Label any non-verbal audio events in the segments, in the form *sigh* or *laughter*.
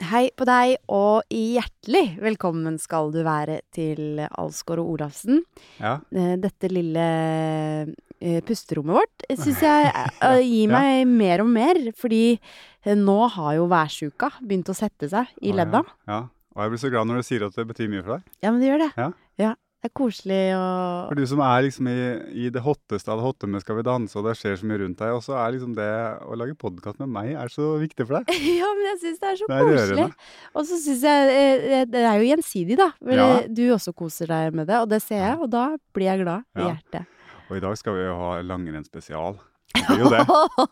Hei på deg, og hjertelig velkommen skal du være til Alsgaard og Olafsen. Ja. Eh, Dette lille eh, pusterommet vårt syns jeg *laughs* eh, gir meg mer og mer, fordi eh, nå har jo værsjuka begynt å sette seg i ledda. Ja. ja. Og jeg blir så glad når du sier at det betyr mye for deg. Ja, men det gjør det. Ja. Det er koselig og For du som er liksom i, i det hotteste av det hotte med Skal vi danse, og det skjer så mye rundt deg, og så er liksom det å lage podkast med meg er så viktig for deg. *laughs* Ja, men jeg syns det er så Det er koselig. Og så syns jeg eh, Det er jo gjensidig, da. For Ja. Du også koser deg med det, og det ser jeg, og da blir jeg glad i Ja. hjertet. Og i dag skal vi jo ha langrennsspesial. Det jo det.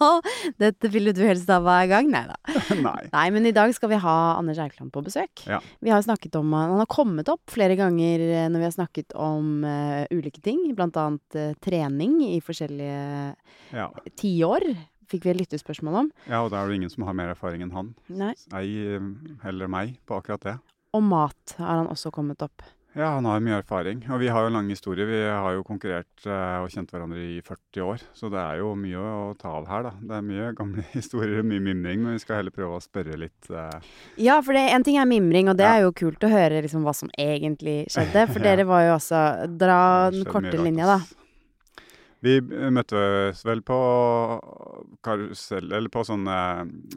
*laughs* Dette vil du helst ha hver gang? Nei da. *laughs* Nei. Nei, men i dag skal vi ha Anders Eikeland på besøk. Ja. Vi har snakket om Han har kommet opp flere ganger eh, når vi har snakket om uh, ulike ting. Blant annet uh, trening i forskjellige Ja. tiår. Fikk vi et lyttespørsmål om. ja, og da er det ingen som har mer erfaring enn han. Nei. Ei heller meg på akkurat det. Og mat har han også kommet opp. Ja, han har mye erfaring. Og vi har jo en lang historie. Vi har jo konkurrert eh, og kjent hverandre i 40 år. Så det er jo mye å ta av her, da. Det er mye gamle *laughs* historier, mye mimring, men vi skal heller prøve å spørre litt. eh, Ja, for det, en ting er mimring, og det Ja. er jo kult å høre liksom, hva som egentlig skjedde. For *laughs* Ja. dere var jo også Dra den korte linja, da. Vi eh, møttes vel på karusell, eller på sånne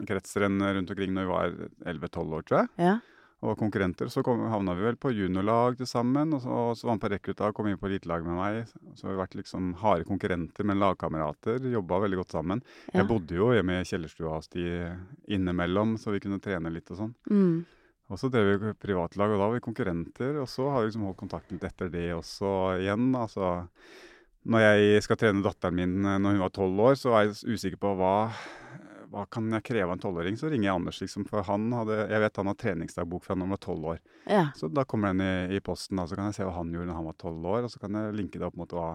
kretsrenn rundt omkring når vi var 11-12 år, tror jeg. Ja. Og var konkurrenter. Så kom, havna vi vel på juniorlag til sammen. Og så, og så var han på rekruta og kom inn på elitelag med meg. Så har vi vært liksom harde konkurrenter, men lagkamerater. Jobba veldig godt sammen. Ja. Jeg bodde jo hjemme i kjellerstua hos de innimellom, så vi kunne trene litt og sånn. Mm. Og så drev vi privatlag, og da var vi konkurrenter. Og så har vi liksom holdt kontakten litt etter det også igjen. Altså, når jeg skal trene datteren min eh, når hun var tolv år, så er jeg usikker på hva, hva kan jeg kreve av en tolvåring. Så ringer jeg Anders, liksom, for han hadde, jeg vet han har treningsdagbok fra han var tolv år. ja. Så da kommer den i, i posten, da, så kan jeg se hva han gjorde når han var tolv år. Og så kan jeg linke det opp mot hva,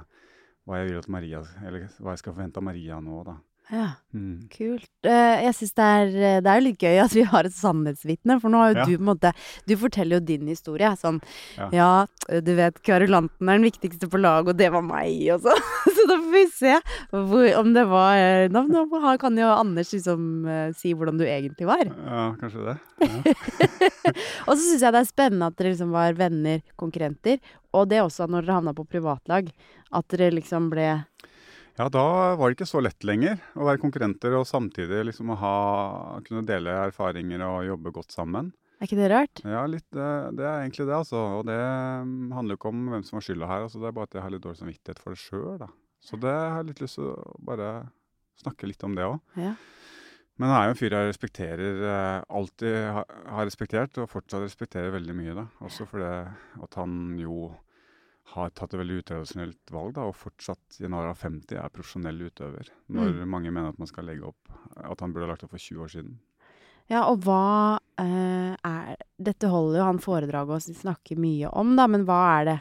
hva jeg vil at Maria, eller hva jeg skal forvente av Maria nå, da. ja. Mm. Kult. Eh, jeg syns det eh, Det er litt gøy at vi har et sannhetsvitne, for nå har jo Ja. du på en måte Du forteller jo din historie. Sånn Ja. Ja, du vet kverulanten er den viktigste på laget, og det var meg, og så. *laughs* Så da får vi se hvor, om det var eh, Nå, nå kan jo Anders liksom eh, si hvordan du egentlig var. Ja, kanskje det. *laughs* Ja. Og så syns jeg det er spennende at dere liksom var venner, konkurrenter, og det også når dere havna på privatlag. At dere liksom ble Ja, da var det ikke så lett lenger å være konkurrenter og samtidig liksom ha, kunne dele erfaringer og jobbe godt sammen. Er ikke det rart? Ja, litt, det, det er egentlig det, altså. Og det mm, handler jo ikke om hvem som har skylda her. Altså, det er bare at jeg har litt dårlig samvittighet for det sjøl, da. Så det har jeg litt lyst til å bare snakke litt om det òg. Ja. Men han er jo en fyr jeg respekterer, eh, alltid har, respektert, og fortsatt respekterer veldig mye, da. Også fordi at han jo har tatt et veldig utradisjonelt valg, da, og fortsatt i en alder av 50 er profesjonell utøver. Når mange mener at man skal legge opp At han burde ha lagt opp for 20 år siden. Ja, og hva eh, er Dette holder jo han foredraget og snakker mye om, da, men hva er det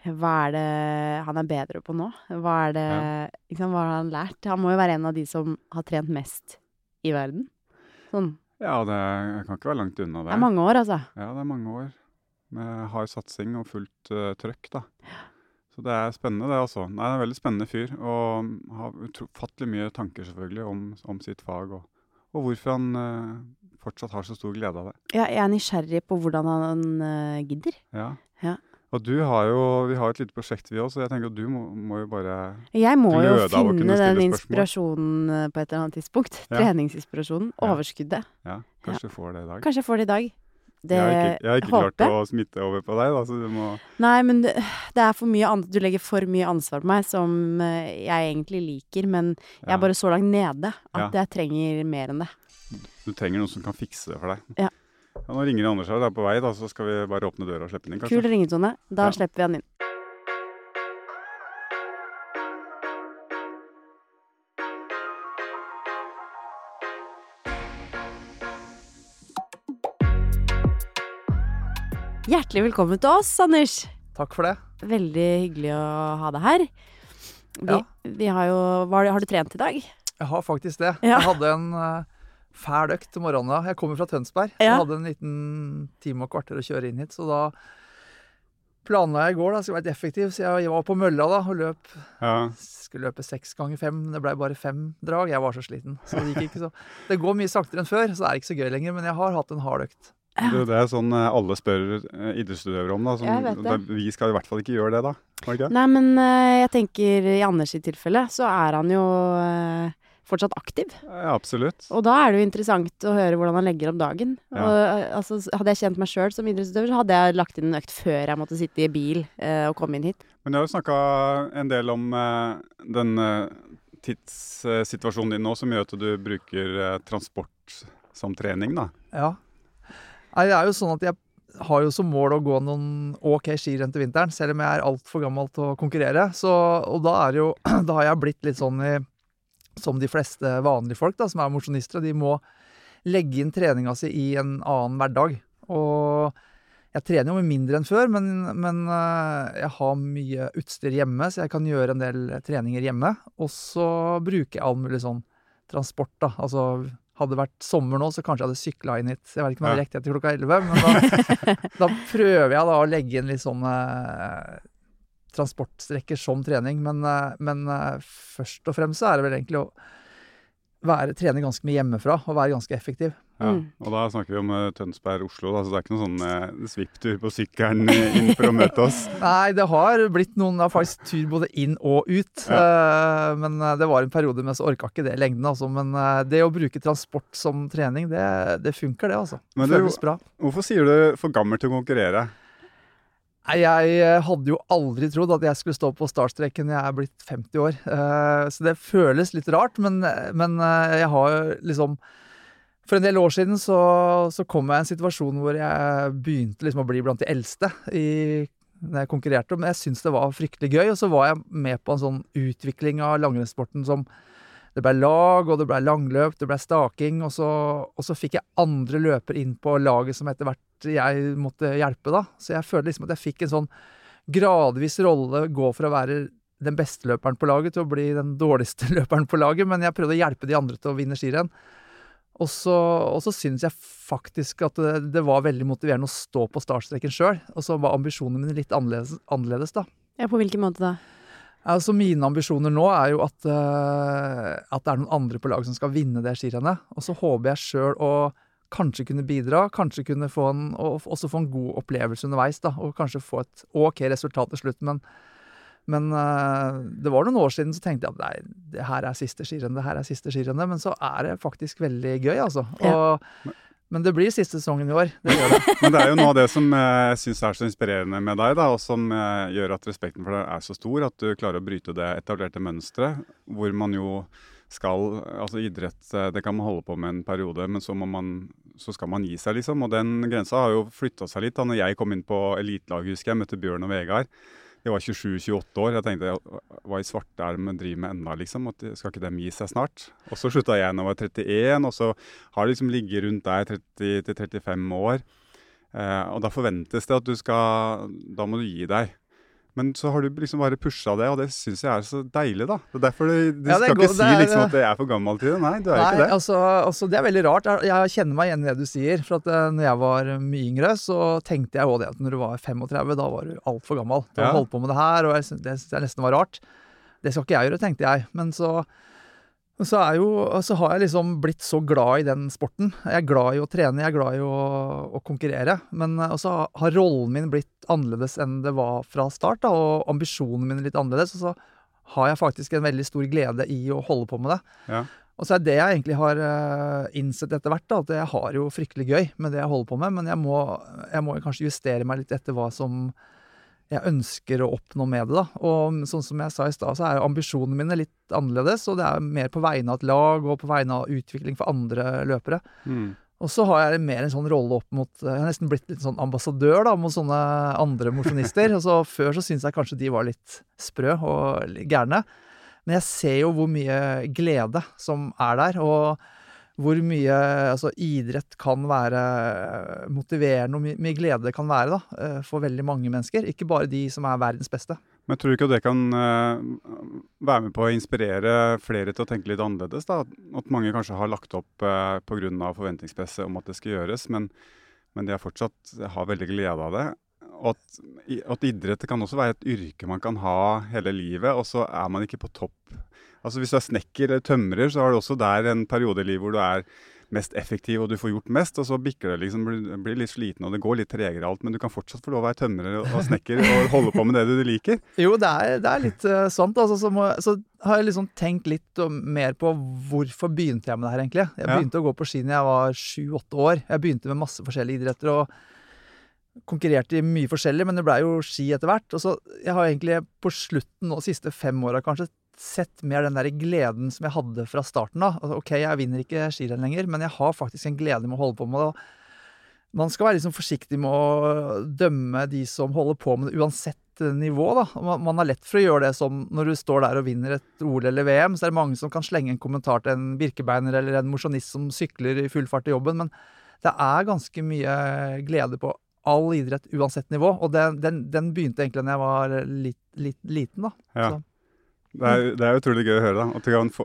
hva er det han er bedre på nå? Hva er det ja. sant, Hva har han lært? Han må jo være en av de som har trent mest i verden. Sånn. Ja, det jeg kan ikke være langt unna Det det. er mange år, altså. Ja, det er mange år med hard satsing og fullt uh, trøkk, da. Så det er spennende, det altså. Nei, det er en veldig spennende fyr. Og har ufattelig mye tanker, selvfølgelig, om, om sitt fag. Og, og hvorfor han uh, fortsatt har så stor glede av det. Ja, jeg er nysgjerrig på hvordan han uh, gidder. Ja. Ja. Og du har jo Vi har et lite prosjekt, vi òg, så jeg tenker at du må, må jo bare Jeg må jo finne den inspirasjonen eh, på et eller annet tidspunkt. Ja. Treningsinspirasjonen. Ja. Overskuddet. Ja, kanskje du får det i dag. Kanskje jeg får det i dag. Det jeg har ikke, jeg har ikke klart å smitte over på deg, da, så du må Nei, men det, det er for mye an Du legger for mye ansvar på meg som eh, jeg egentlig liker, men jeg er bare så langt nede at jeg trenger mer enn det. Du trenger noen som kan fikse det for deg. Ja. Ja, nå ringer Anders her, det er på vei, da, så skal vi bare åpne døra og slippe den inn, kanskje? Kul ringetone. Da Ja. slipper vi han inn. Hjertelig velkommen til oss, Anders. Takk for det. Veldig hyggelig å ha deg her. Vi, Ja. vi har jo hva, Har du trent i dag? Jeg har faktisk det. Ja. Jeg hadde en eh, fæl økt om morgenen. da. Jeg kommer fra Tønsberg. Ja. Jeg hadde en liten time og kvarter å kjøre inn hit, så da planla jeg i går, da, skulle vært effektiv, så jeg var på mølla da og løp. Ja. Skulle løpe seks ganger fem, men det ble bare fem drag. Jeg var så sliten. Så det gikk ikke så Det går mye saktere enn før, så det er ikke så gøy lenger. Men jeg har hatt en hard økt. Det, det er sånn eh, alle spør eh, idrettsutøvere om. da. Som, det. da- Vi skal i hvert fall ikke gjøre det, da. Ikke? Nei, men eh, jeg tenker i Anders tilfelle så er han jo fortsatt aktiv. Ja, absolutt. Og da er det jo interessant å høre hvordan han legger opp dagen. Ja. Og, eh, altså, hadde jeg kjent meg sjøl som idrettsutøver, så hadde jeg lagt inn en økt før jeg måtte sitte i bil eh, og komme inn hit. Men jeg har jo snakka en del om eh, den eh, tidssituasjonen din nå, som gjør at du bruker eh, transport som trening, da. Ja. Nei, det er jo sånn at jeg har jo som mål å gå noen OK skirenn til vinteren, selv om jeg er altfor gammel til å konkurrere. Så, og da er jo *clears throat* Da har jeg blitt litt sånn i Som de fleste vanlige folk da, som er mosjonister, de må legge inn treninga si i en annen hverdag. Og jeg trener jo med mindre enn før, men, men eh, jeg har mye utstyr hjemme, så jeg kan gjøre en del treninger hjemme. Og så bruker jeg all mulig sånn transport, da. Altså hadde det vært sommer nå, så kanskje jeg hadde sykla inn hit. Jeg vet ikke om jeg hadde rekt rekt etter klokka 11, men da, *laughs* da prøver jeg da å legge inn litt sånne transportstrekker som trening. Men, eh, men eh, først og fremst så er det vel egentlig å være, trene ganske mye hjemmefra og være ganske effektiv. Ja. Mm. Og da snakker vi om eh, Tønsberg-Oslo, så det er ikke noen sånn eh, svipptur på sykkelen inn for å møte oss. *laughs* Nei, det har blitt noen har faktisk tur både inn og ut. Eh, men det var en periode med så orka ikke det lengden, altså. Men det å bruke transport som trening, det, det funker, det, altså. Men det Føles bra. Hvorfor sier du for gammel til å konkurrere? Jeg eh, hadde jo aldri trodd at jeg skulle stå på startstreken når jeg er blitt 50 år. Eh, Så det føles litt rart, men, men eh, jeg har jo liksom For en del år siden så, så kom jeg i en situasjon hvor jeg begynte liksom å bli blant de eldste i når jeg konkurrerte, men jeg syntes det var fryktelig gøy. Og så var jeg med på en sånn utvikling av langrennssporten som Det ble lag, og det ble langløp, det ble staking, og så, og så fikk jeg andre løpere inn på laget som etter hvert jeg måtte hjelpe, da. Så jeg følte liksom at jeg fikk en sånn gradvis rolle, gå fra å være den beste løperen på laget til å bli den dårligste *laughs* løperen på laget, men jeg prøvde å hjelpe de andre til å vinne skirenn. Og så, og så syns jeg faktisk at det, det var veldig motiverende å stå på startstreken sjøl. Og så var ambisjonene mine litt annerledes, annerledes da. Ja, på hvilken måte da? Altså Mine ambisjoner nå er jo at, uh, at det er noen andre på laget som skal vinne det skirennet. Og så håper jeg sjøl å kanskje kunne bidra, kanskje kunne få en, og også få en god opplevelse underveis. da, Og kanskje få et OK resultat til slutt. Men, men eh, det var noen år siden så tenkte jeg at nei, det her er siste skirenn, det her er siste skirenn. Men så er det faktisk veldig gøy, altså. Ja. Og, men det blir siste sesongen i år. Det gjør det. Men det er jo noe av det som eh, jeg syns er så inspirerende med deg, da, og som eh, gjør at respekten for deg er så stor, at du klarer å bryte det etablerte mønsteret, hvor man jo skal Altså idrett, eh, det kan man holde på med en periode, men så, man, så skal man gi seg, liksom. Og den grensa har jo flytta seg litt. da når jeg kom inn på elitelaget, husker jeg, møtte Bjørn og Vegard. De var 27-28 år. Jeg tenkte hva i svarte er det de driver med ennå, liksom? At, skal ikke dem gi seg snart? Og så slutta jeg da jeg var 31, og så har det liksom ligget rundt der 30-35 år. Eh, og da forventes det at du skal Da må du gi deg. Men så har du liksom bare pusha det, og det syns jeg er så deilig, da. Det er derfor du, du Ja, det skal ikke si er- liksom at jeg er for gammel til det. Nei, du er Nei, ikke det. Altså, altså, det er veldig rart. Jeg, kjenner meg igjen i det du sier. For at eh, når jeg var mye yngre, så tenkte jeg òg det at når du var 35, da var du altfor gammel Du Ja. holdt på med det her. Og jeg synes, det syns jeg nesten var rart. Det skal ikke jeg gjøre, tenkte jeg. Men så, så, er jo, så har jeg liksom blitt så glad i den sporten. Jeg er glad i å trene, jeg er glad i å, å konkurrere. Men eh, også har rollen min blitt annerledes enn det var fra start, da, og ambisjonene mine litt annerledes. Og så har jeg faktisk en veldig stor glede i å holde på med det. Ja. Og så er det jeg egentlig har eh, innsett etter hvert, da, at jeg har jo fryktelig gøy med det jeg holder på med, men jeg må, jeg må kanskje justere meg litt etter hva som jeg ønsker å oppnå med det. da. Og sånn som jeg sa i stad, så er jo ambisjonene mine litt annerledes, og det er mer på vegne av et lag og på vegne av utvikling for andre løpere. Mm. Og så har jeg mer en sånn rolle opp mot Jeg har nesten blitt litt sånn ambassadør da, mot sånne andre mosjonister. *laughs* og så Før så syntes jeg kanskje de var litt sprø og gærne. Men jeg ser jo hvor mye glede som er der, og hvor mye altså, idrett kan være motiverende, og mye glede det kan være da, eh, for veldig mange mennesker. Ikke bare de som er verdens beste. Men tror du ikke det kan eh, være med på å inspirere flere til å tenke litt annerledes? da? At mange kanskje har lagt opp uh, pga. forventningspresset om at det skal gjøres, men, men de har fortsatt har veldig glede av det. og at, at idrett kan også være et yrke man kan ha hele livet, og så er man ikke på topp. Altså Hvis du er snekker eller tømrer, så har du også der en periode i livet hvor du er mest effektiv og du får gjort mest, og så bikker det liksom, blir, litt sliten og det går litt tregere alt, men du kan fortsatt få lov å være tømrer og, snekker og holde på med det du liker. *laughs* Jo, det er, det er litt uh, sant. Altså, så, må, så har jeg liksom tenkt litt mer på hvorfor begynte jeg med det her, egentlig. Jeg Ja. begynte å gå på ski da jeg var sju-åtte år. Jeg begynte med masse forskjellige idretter og konkurrerte i mye forskjellig, men det blei jo ski etter hvert. Og så jeg har egentlig på slutten nå, siste fem åra kanskje, sett mer den der gleden som jeg hadde fra starten av. Altså, ok, jeg vinner ikke skirenn lenger, men jeg har faktisk en glede med å holde på med det. Man skal være liksom forsiktig med å dømme de som holder på med det, uansett eh, nivå. da. Man, man har lett for å gjøre det som når du står der og vinner et OL eller VM, så er det mange som kan slenge en kommentar til en birkebeiner eller en mosjonist som sykler i full fart til jobben, men det er ganske mye glede på all idrett uansett nivå, og den, den, den begynte egentlig da jeg var litt, litt liten, da. Ja. Så. Det er, det er utrolig gøy å høre. da, At du kan få,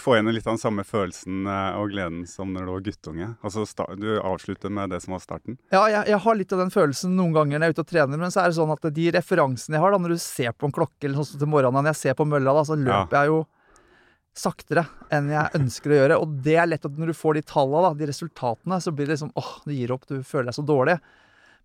få igjen litt av den samme følelsen eh, og gleden som når du var guttunge. Altså Du avslutter med det som var starten. Ja, jeg, jeg har litt av den følelsen noen ganger når jeg er ute og trener, men så er det sånn at de referansene jeg har, da, når du ser på en klokke eller sånn som til morgenen når jeg ser på mølla, da, så løper jeg jo saktere enn jeg ønsker å gjøre. Og det er lett at når du får de tallene, da, de resultatene, så blir det liksom åh, du gir opp, du føler deg så dårlig.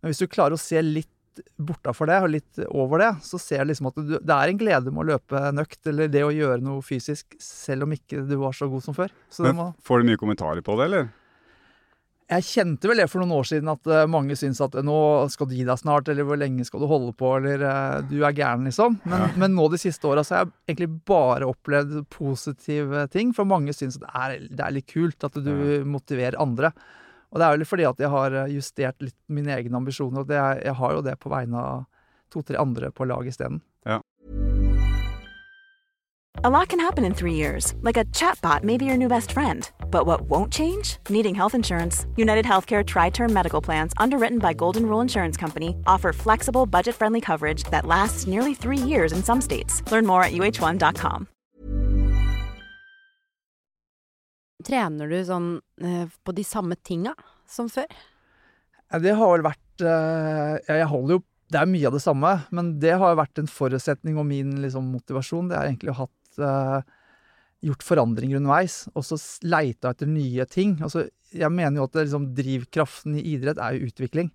Men hvis du klarer å se litt bortafor det, og litt over det, så ser jeg liksom at du, det er en glede med å løpe en økt, eller det å gjøre noe fysisk, selv om ikke du var så god som før. Så Men må Får du mye kommentarer på det, eller? jeg kjente vel det for noen år siden at eh, mange syns at eh, nå skal du gi deg snart, eller hvor lenge skal du holde på, eller eh, du er gæren, liksom. Men, men nå de siste åra så har jeg egentlig bare opplevd positive ting. For mange syns det det er litt kult at du motiverer andre. Og det er vel fordi at jeg har eh, justert litt mine egne ambisjoner, og det er, jeg har jo det på vegne av to-tre andre på laget isteden. A lot can happen in three years, like a chatbot may be your new best friend. But what won't change? Needing health insurance. United Healthcare Tri Term Medical Plans, underwritten by Golden Rule Insurance Company, offer flexible, budget friendly coverage that lasts nearly three years in some states. Learn more at uh1.com. Trener du sånn eh, på de samme tinga som før? Ja, Det har vel vært eh, Jeg holder jo Det er mye av det samme, men det har vært en forutsetning og min liksom, motivasjon. Det er egentlig å ha hatt eh, gjort forandringer underveis, og så leita etter nye ting. Altså, jeg mener jo at det, liksom, drivkraften i idrett er jo utvikling.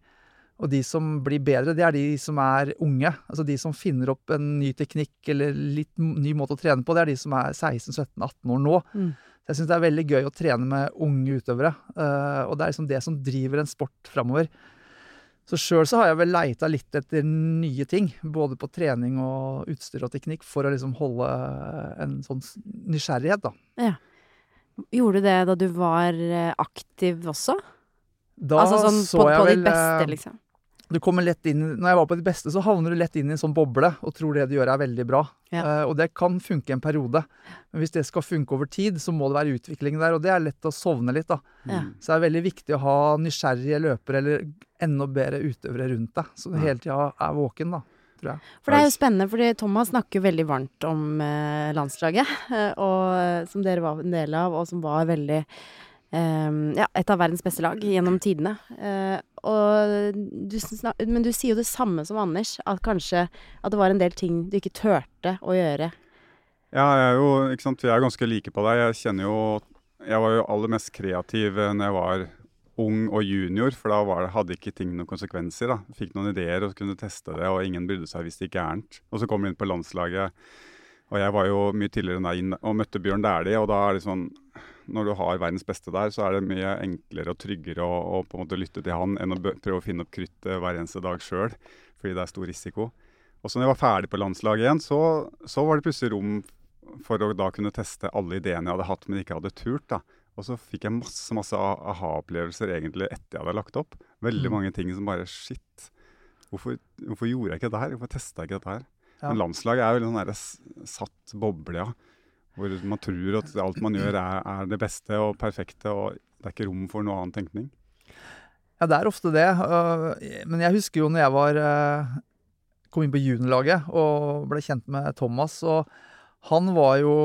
Og de som blir bedre, det er de som er unge. Altså de som finner opp en ny teknikk eller litt ny måte å trene på, det er de som er 16-17-18 år nå. Mm. Så jeg syns det er veldig gøy å trene med unge utøvere. eh, og det er liksom det som driver en sport framover. Så sjøl så har jeg vel leita litt etter nye ting, både på trening og utstyr og teknikk, for å liksom holde en sånn nysgjerrighet, da. Gjorde du det da du var eh, aktiv også? Da altså sånn så på, jeg på vel ditt beste, eh, liksom? Du kommer lett inn, Når jeg var på ditt beste, så havner du lett inn i en sånn boble og tror det du gjør er veldig bra. Ja. Uh, og det kan funke en periode. Men hvis det skal funke over tid, så må det være utvikling der. Og det er lett å sovne litt, da. Ja. Så det er veldig viktig å ha nysgjerrige løpere eller enda bedre utøvere rundt deg. Så du hele tida er våken, da. Tror jeg. For det er jo spennende, fordi Thomas snakker veldig varmt om eh, landslaget, *laughs* og, som dere var en del av, og som var veldig ja, et av verdens beste lag gjennom tidene. Eh, du men du sier jo det samme som Anders, at kanskje at det var en del ting du ikke turte å gjøre. Ja, jeg er jo, ikke sant, vi er ganske like på deg. Jeg kjenner jo Jeg var jo aller mest kreativ eh, når jeg var ung og junior, for da var hadde ikke ting noen konsekvenser. da. Fikk noen ideer og kunne teste det, og ingen brydde seg hvis det gikk gærent. Og så kom vi inn på landslaget, og jeg var jo mye tidligere enn deg og møtte Bjørn Dæhlie, og da er det sånn Når du har verdens beste der, så er det mye enklere og tryggere å, å på en måte lytte til han enn å prøve å finne opp kruttet hver eneste dag sjøl, fordi det er stor risiko. Og så når jeg var ferdig på landslaget igjen, så, så var det plutselig rom for å da kunne teste alle ideene jeg hadde hatt, men ikke hadde turt. da. Og så fikk jeg masse masse aha-opplevelser egentlig etter jeg hadde lagt opp. Veldig Mm. mange ting som bare Shit, hvorfor, hvorfor gjorde jeg ikke dette her? Hvorfor testa jeg ikke dette her? Ja. Men landslaget er jo en sånn satt boble, ja. Hvor man tror at alt man gjør er, er det beste og perfekte, og det er ikke rom for noe annen tenkning. Ja, det er ofte det. Men jeg husker jo når jeg var øh, kom inn på juniorlaget og ble kjent med Thomas, og han var jo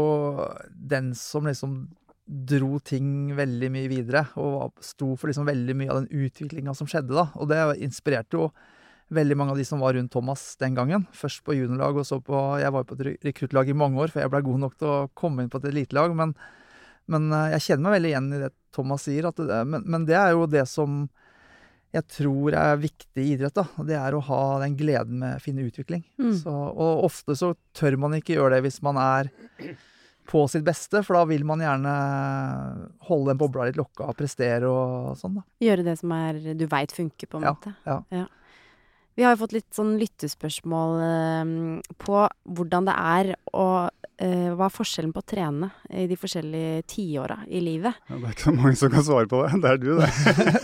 den som liksom dro ting veldig mye videre, og sto for liksom veldig mye av den utviklinga som skjedde, da. Og det inspirerte jo veldig mange av de som var rundt Thomas den gangen. Først på juniorlag, og så på Jeg var på et re- rekruttlag i mange år før jeg ble god nok til å komme inn på et elitelag, men, men eh, jeg kjenner meg veldig igjen i det Thomas sier. Det, men, men det er jo det som jeg tror er viktig i idrett. da, Det er å ha den gleden med å finne utvikling. Mm. Så, og ofte så tør man ikke gjøre det hvis man er på sitt beste, for da vil man gjerne holde den bobla litt lokka og prestere og sånn. da. Gjøre det som er, du veit funker, på en Ja, måte. ja. Vi har jo fått litt sånn lyttespørsmål eh, på hvordan det er å eh, Hva er forskjellen på å trene i de forskjellige tiåra i livet? Ja, det er ikke så mange som kan svare på det. Det er du, det.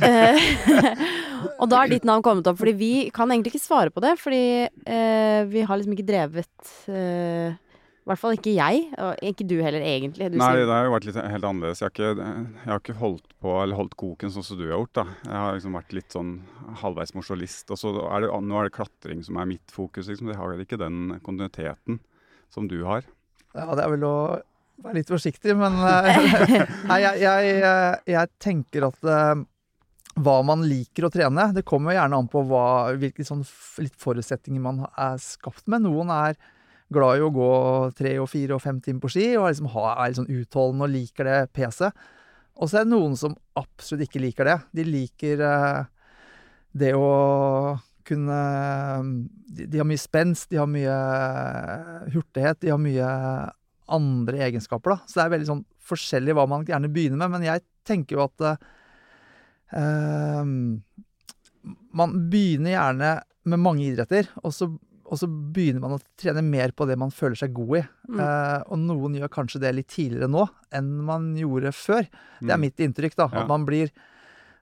Eh, *laughs* og da er ditt navn kommet opp, fordi vi kan egentlig ikke svare på det. Fordi eh, vi har liksom ikke drevet eh, I hvert fall ikke jeg, og ikke du heller, egentlig. Du Nei, sier- det har jo vært litt helt annerledes. Jeg har ikke, jeg har ikke holdt på, eller holdt koken sånn som du har gjort. da. Jeg har liksom vært litt sånn halvveis mosjonist. Og så er det, nå er det klatring som er mitt fokus. liksom. Jeg har ikke den kontinuiteten som du har. Ja, det er vel å være litt forsiktig, men eh, *laughs* Nei, jeg, jeg, eh, jeg tenker at eh, hva man liker å trene, det kommer gjerne an på hva, hvilke sånn litt forutsetninger man er skapt med. Noen er glad i å gå tre og fire og fem timer på ski, og er liksom, er liksom utholdende og liker det PC. Og så er det noen som absolutt ikke liker det. De liker eh, det å kunne de, de har mye spenst, de har mye hurtighet, de har mye andre egenskaper, da. Så det er veldig sånn forskjellig hva man gjerne begynner med, men jeg tenker jo at eh, man begynner gjerne med mange idretter, og så, og så begynner man å trene mer på det man føler seg god i. Mm. Eh, og noen gjør kanskje det litt tidligere nå enn man gjorde før. Det er Mm. mitt inntrykk, da. Ja. At man blir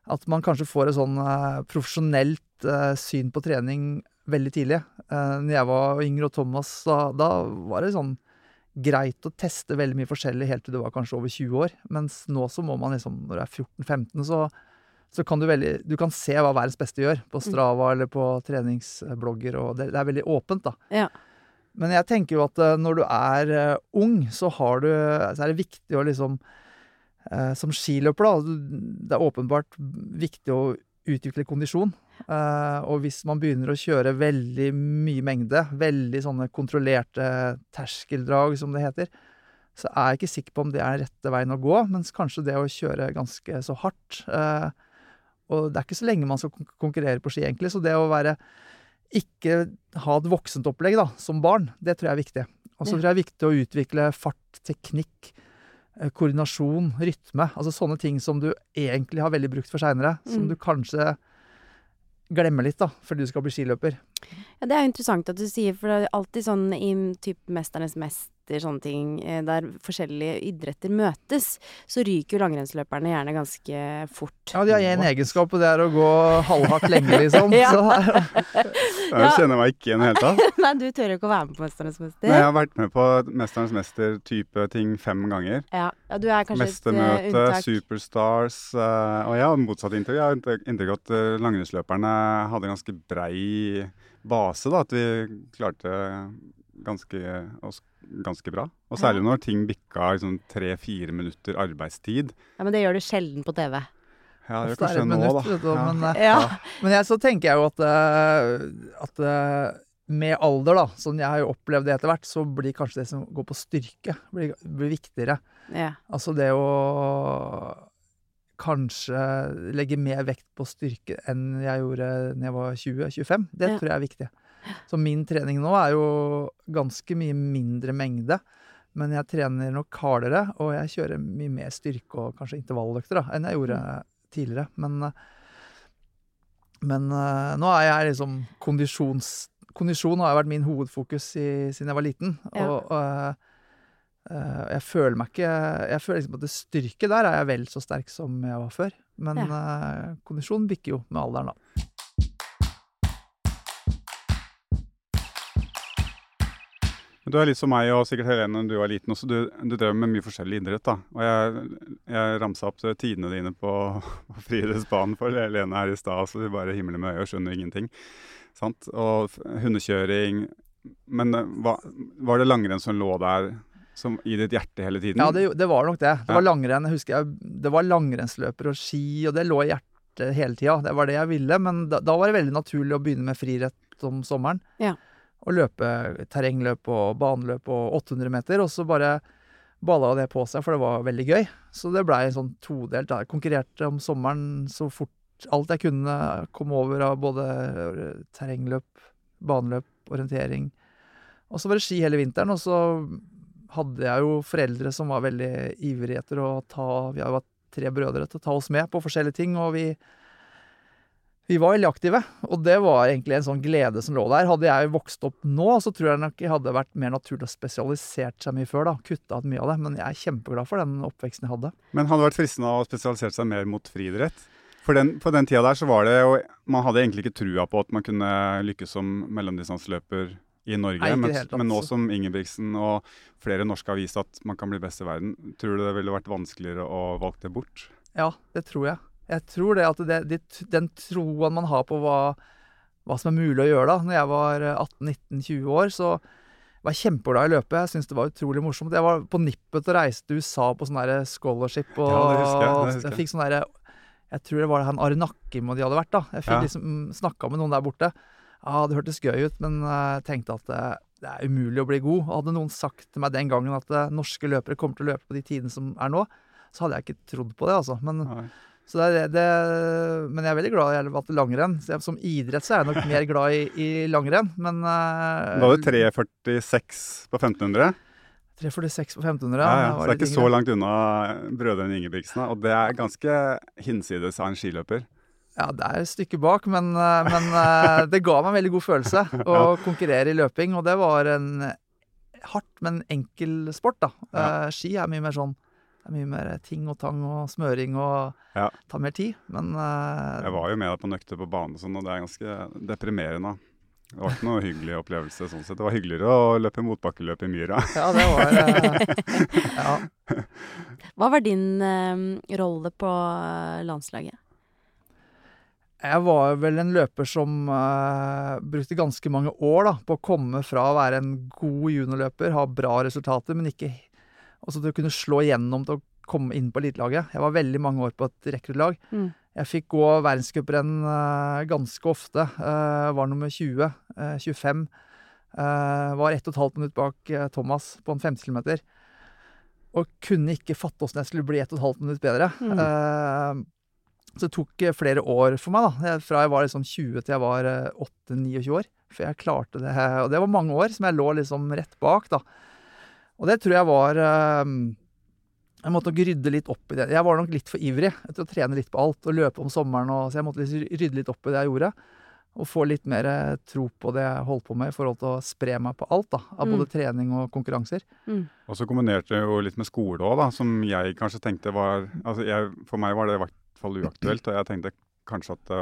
At man kanskje får et sånn eh, profesjonelt eh, syn på trening veldig tidlig. Eh, når jeg var yngre og Thomas, da, da var det sånn greit å teste veldig mye forskjellig helt til du var kanskje over 20 år. Mens nå så må man liksom, når du er 14-15, så, så kan du veldig Du kan se hva verdens beste gjør på Strava eller på treningsblogger, og det, det er veldig åpent, da. Ja. Men jeg tenker jo at eh, når du er eh, ung, så, har du, så er det viktig å liksom eh, Som skiløper, da. Det er åpenbart viktig å utvikle kondisjon. Eh, og hvis man begynner å kjøre veldig mye mengde, veldig sånne kontrollerte terskeldrag, som det heter, så er jeg ikke sikker på om det er rette veien å gå. Mens kanskje det å kjøre ganske så hardt eh, Og det er ikke så lenge man skal konkurrere på ski, egentlig. Så det å være ikke ha et voksent opplegg da, som barn, det tror jeg er viktig. Og så tror jeg det er viktig å utvikle fart, teknikk, eh, koordinasjon, rytme. Altså sånne ting som du egentlig har veldig brukt for seinere, som Mm. du kanskje glemmer litt da, før du skal bli skiløper. Ja, det er jo interessant at du sier, for det er alltid sånn i typ 'Mesternes mester', sånne ting, eh, der forskjellige idretter møtes, så ryker jo langrennsløperne gjerne ganske fort. Ja, de har én egenskap, og det er å gå halvhardt lenge, liksom. *laughs* Ja. Så, *laughs* Jeg Ja. kjenner meg ikke igjen i det hele tatt. *laughs* Nei, du tør jo ikke å være med på 'Mesternes Men jeg har vært med på 'Mesternes mester'-type ting fem ganger. Ja, ja, du er kanskje et eh, unntak. Superstars eh, Og jeg har motsatt inntrykk. Jeg har inntrykk av at uh, langrennsløperne hadde ganske brei base. da, At vi klarte ganske, oss ganske bra. Og særlig når ting bikka liksom tre-fire minutter arbeidstid. Ja, men det gjør du sjelden på TV. Ja, det gjør det kanskje nå, minutter, da. Ja. men, eh, Ja. Men jeg, så tenker jeg jo at, eh, at eh, med alder, da, sånn jeg har jo opplevd det etter hvert, så blir kanskje det som går på styrke, blir, blir viktigere. Ja. Altså det å kanskje legge mer vekt på styrke enn jeg gjorde når jeg var 20-25, det Ja. tror jeg er viktig. Så min trening nå er jo ganske mye mindre mengde, men jeg trener nok hardere, og jeg kjører mye mer styrke og kanskje intervalløkter da, enn jeg gjorde tidligere. Men, eh, men eh, nå er jeg liksom kondisjons... Kondisjon har vært min hovedfokus i, siden jeg var liten. Ja. Og, og eh, jeg føler meg ikke Jeg føler liksom at det styrke der er jeg vel så sterk som jeg var før. Men eh, kondisjon bikker jo med alderen, da. Du er litt som meg og sikkert Helene når du var liten også. Du, du drev med mye forskjellig idrett. da. Og jeg, jeg ramsa opp tidene dine på, på friidrettsbanen for Helene her i stad, så du bare himler med øyet og skjønner ingenting. Sant? Og hundekjøring. Men eh, hva, var det langrenn som lå der som, i ditt hjerte hele tiden? Ja, det, det var nok det. Det Ja. var langrenn. Jeg husker jeg, det var langrennsløper og ski, og det lå i hjertet hele tida. Det var det jeg ville, men da, da var det veldig naturlig å begynne med friidrett om sommeren. Ja. Og løpe terrengløp og baneløp og 800 meter, og så bare balla det på seg, for det var veldig gøy. Så det blei sånn todelt. Jeg konkurrerte om sommeren så fort alt jeg kunne komme over av både terrengløp, baneløp, orientering. Og så var det ski hele vinteren, og så hadde jeg jo foreldre som var veldig ivrige etter å ta Vi har jo hatt tre brødre til å ta oss med på forskjellige ting, og vi vi var veldig aktive, og det var egentlig en sånn glede som lå der. Hadde jeg vokst opp nå, så tror jeg nok jeg hadde vært mer naturlig og spesialisert seg mye før, da. Kutta ut mye av det. Men jeg er kjempeglad for den oppveksten jeg hadde. Men hadde det vært fristende å spesialisere seg mer mot friidrett? For den, på den tida der så var det jo Man hadde egentlig ikke trua på at man kunne lykkes som mellomdistanseløper i Norge. Nei, men, men nå som Ingebrigtsen og flere norske har vist at man kan bli best i verden, tror du det ville vært vanskeligere å valge det bort? Ja, det tror jeg. Jeg tror det at det, det, den troen man har på hva, hva som er mulig å gjøre da Når jeg var 18-19-20 år, så var jeg kjempeglad i å løpe. Jeg syntes det var utrolig morsomt. Jeg var på nippet til å reise til USA på sånn der scholarship. Og, Ja, det husker jeg, det husker jeg. jeg fikk sånn derre Jeg tror det var han Are Nakkim og de hadde vært, da. Jeg fikk Ja. liksom snakka med noen der borte. Ja, det hørtes gøy ut, men eh, jeg tenkte at det, det er umulig å bli god. Og hadde noen sagt til meg den gangen at eh, norske løpere kommer til å løpe på de tidene som er nå, så hadde jeg ikke trodd på det, altså. Men Nei. Så det, er det, men jeg er veldig glad i at langrenn. Jeg, som idrett så er jeg nok mer glad i, i langrenn, men uh, hadde du 3,46 på 1500. 3,46 på 1500, Ja, ja, så det er ikke ikke så langt unna brødrene Ingebrigtsen. Og det er ganske hinsides av en skiløper. Ja, det er et stykke bak, men, eh, men eh, *laughs* det ga meg en veldig god følelse å konkurrere i løping. Og det var en hardt, men enkel sport, da. Ja. Ski er mye mer sånn det er mye mer ting og tang og smøring og Ja. tar mer tid. Men uh, Jeg var jo med deg på nøkter på bane og sånn, og det er ganske deprimerende. Det var ikke noe hyggelig opplevelse sånn sett. Det var hyggeligere å løpe motbakkeløp i myra. ja, det var det. *laughs* Ja. Hva var din uh, rolle på eh, landslaget? Jeg var vel en løper som uh, brukte ganske mange år da, på å komme fra å være en god juniorløper, ha bra resultater, men ikke Altså til å kunne slå igjennom til å komme inn på elitelaget. Jeg var veldig mange år på et rekruttlag. Mm. Jeg fikk gå verdenscuprenn uh, ganske ofte. Uh, var nummer 20, eh, 25. eh, var ett og et halvt minutt bak eh, Thomas på en 50 km. Og kunne ikke fatte åssen jeg skulle bli ett og et halvt minutt bedre. Mm. Så det tok flere år for meg, da. Fra jeg var liksom 20 til jeg var eh, 8-29 år. For jeg klarte det. Og det var mange år som jeg lå liksom rett bak, da. Og det tror jeg var eh, Jeg måtte nok rydde litt opp i det. Jeg var nok litt for ivrig etter å trene litt på alt og løpe om sommeren. Og, så jeg måtte liksom rydde litt opp i det jeg gjorde. Og få litt mer eh, tro på det jeg holdt på med i forhold til å spre meg på alt. da, Av Mm. både trening og konkurranser. Og så kombinerte du jo litt med skole òg, som jeg kanskje tenkte var altså jeg, For meg var det i hvert fall uaktuelt, og jeg tenkte kanskje at det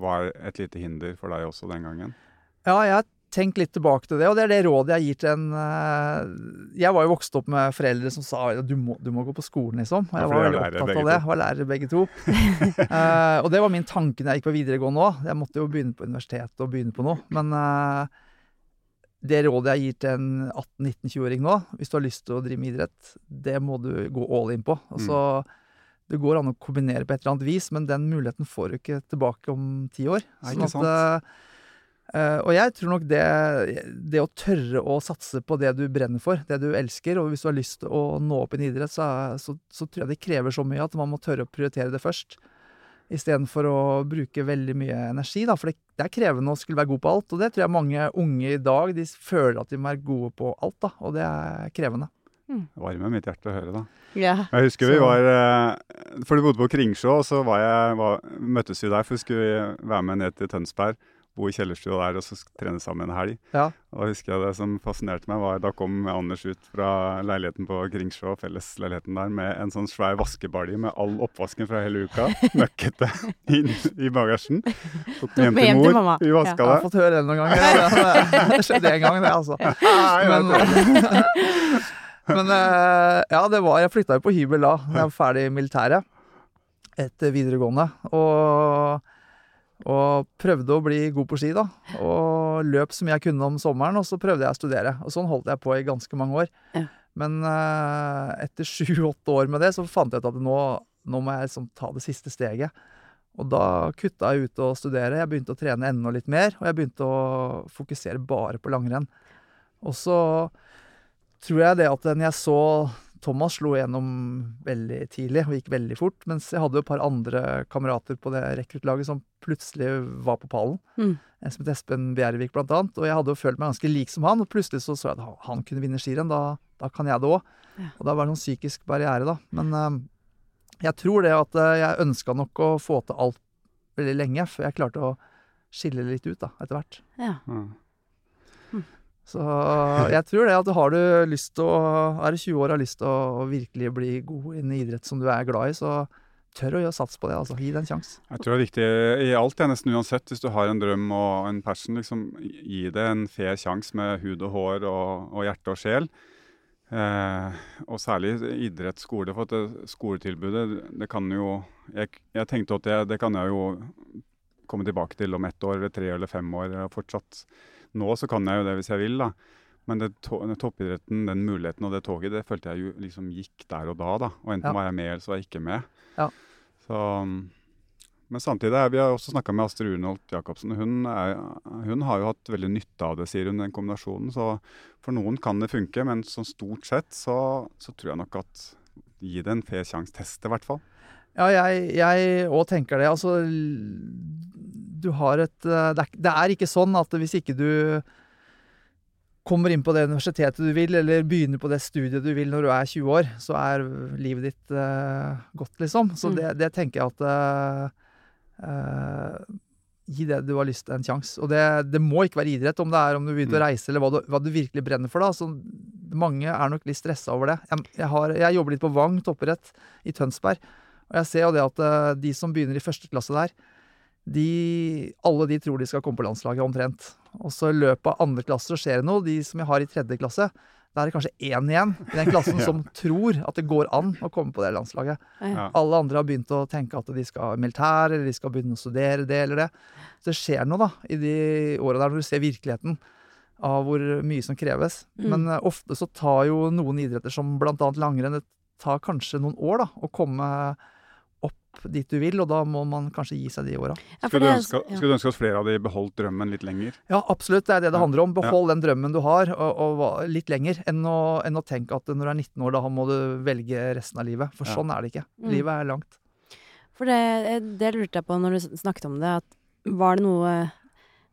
var et lite hinder for deg også den gangen. Ja, jeg har tenkt litt tilbake til det, og det er det rådet jeg gir til en eh, Jeg var jo vokst opp med foreldre som sa du må, du må gå på skolen, liksom. Og jeg var veldig opptatt av det. Jeg var lærere begge to. uh, *laughs* og det var min tanke når jeg gikk på videregående òg. Jeg måtte jo begynne på universitetet og begynne på noe. Men uh, det rådet jeg gir til en 18-19-20-åring nå, hvis du har lyst til å drive med idrett, det må du gå all in på. Altså, Det går an å kombinere på et eller annet vis, men den muligheten får du ikke tilbake om ti år. Nei, Sånn ikke sant. at, eh, og jeg tror nok det, det å tørre å satse på det du brenner for, det du elsker, og hvis du har lyst til å nå opp i en idrett, så, så, så tror jeg det krever så mye at man må tørre å prioritere det først. Istedenfor å bruke veldig mye energi, da. For det, det er krevende å skulle være god på alt. Og det tror jeg mange unge i dag de føler at de må være gode på alt, da. Og det er krevende. Det varmer mitt hjerte å høre, da. Ja. Jeg husker vi var eh, For du bodde på Kringsjå, og så var jeg, var, møttes vi der, for vi skulle være med ned til Tønsberg. Bo i kjellerstua der og så trene sammen en helg. Ja. Og husker jeg det som fascinerte meg, var da kom Anders ut fra leiligheten på Kringsjå, fellesleiligheten der, med en sånn svær vaskebalje med all oppvasken fra hele uka, *laughs* møkkete, inn i bagasjen. Tok den hjem til mor, mamma. vaska Ja. det. Jeg har fått høre det noen ganger. Det, *laughs* det skjedde en gang, det, altså. Nei, Men, *laughs* men eh, ja, det var Jeg flytta jo på hybel da da jeg var ferdig i militæret etter videregående. Og, og prøvde å bli god på ski, da. Og løp mye jeg kunne om sommeren, og så prøvde jeg å studere. Og sånn holdt jeg på i ganske mange år. Ja. Men uh, etter sju-åtte år med det, så fant jeg ut at nå, nå må jeg liksom ta det siste steget. Og da kutta jeg ut å studere. Jeg begynte å trene enda litt mer, og jeg begynte å fokusere bare på langrenn. Og så tror jeg det at når jeg så Thomas slo igjennom veldig tidlig og gikk veldig fort, mens jeg hadde jo et par andre kamerater på det rekruttlaget som plutselig var på pallen. Mm. En som het Espen Bjervik, blant annet. Og jeg hadde jo følt meg ganske lik som han, og plutselig så så jeg at han kunne vinne skirenn. Da, da kan jeg det òg. Ja. Og da var det noen psykisk barriere, da. Men uh, jeg tror det at uh, jeg ønska nok å få til alt veldig lenge, før jeg klarte å skille litt ut, da, etter hvert. Ja. Ja. Så jeg tror det at har du lyst til å Er du 20 år og har lyst til å virkelig bli god innen idrett som du er glad i, så tør å gjøre sats på det. altså. Gi det en sjanse. Jeg tror det er viktig i alt, jeg, nesten uansett. Hvis du har en drøm og en passion, liksom, gi det en fair sjanse med hud og hår og, og hjerte og sjel. Eh, og særlig idrett, skole. For det, skoletilbudet, det kan jo Jeg, jeg tenkte at det, det kan jeg jo komme tilbake til om ett år, eller tre eller fem år. fortsatt. Nå så kan jeg jo det hvis jeg vil, da. Men det, to, den toppidretten, den muligheten og det toget, det følte jeg jo liksom gikk der og da. da. Og enten Ja. var jeg med, eller så var jeg ikke med. Ja. Så, men samtidig er vi har også snakka med Astrid Runholt Jacobsen. Hun, er, hun har jo hatt veldig nytte av det, sier hun, den kombinasjonen. Så for noen kan det funke, men sånn stort sett så, så tror jeg nok at gi det en fair sjanse. Test i hvert fall. Ja, jeg òg tenker det. Altså, du har et eh, det er, det er ikke sånn at hvis ikke du kommer inn på det universitetet du vil, eller begynner på det studiet du vil når du er 20 år, så er livet ditt uh, godt, liksom. Så Mm. det, det tenker jeg at uh, uh, Gi det du har lyst til, en sjanse. Og det, det må ikke være idrett, om det er om du begynner mm. Mm. reise, eller hva du, hva du virkelig brenner for. da. Så mange er nok litt stressa over det. Jeg, jeg, har, jeg jobber litt på Vang toppidrett i Tønsberg. Og jeg ser jo det at de som begynner i første klasse der, de, alle de tror de skal komme på landslaget omtrent. Og så i løpet av andre klasse så skjer det noe. De som jeg har i tredje klasse, da er det kanskje én igjen i den klassen *laughs* Ja. som tror at det går an å komme på det landslaget. Ja. Alle andre har begynt å tenke at de skal i militær, eller de skal begynne å studere det eller det. Så det skjer noe da, i de åra der når du ser virkeligheten av hvor mye som kreves. Mm. Men uh, ofte så tar jo noen idretter, som annet langrenn, det tar kanskje noen år da, å komme opp dit du vil, og da må man kanskje gi seg de åra. Ja, Skulle ja. skulle du ønske at flere av de beholdt drømmen litt lenger? Ja, absolutt. Det er det det handler om. Behold den drømmen du har, og, og litt lenger, enn å, enn å tenke at når du er 19 år, da må du velge resten av livet. For Ja. sånn er det ikke. Mm. Livet er langt. For det, det lurte jeg på når du snakket om det, at var det noe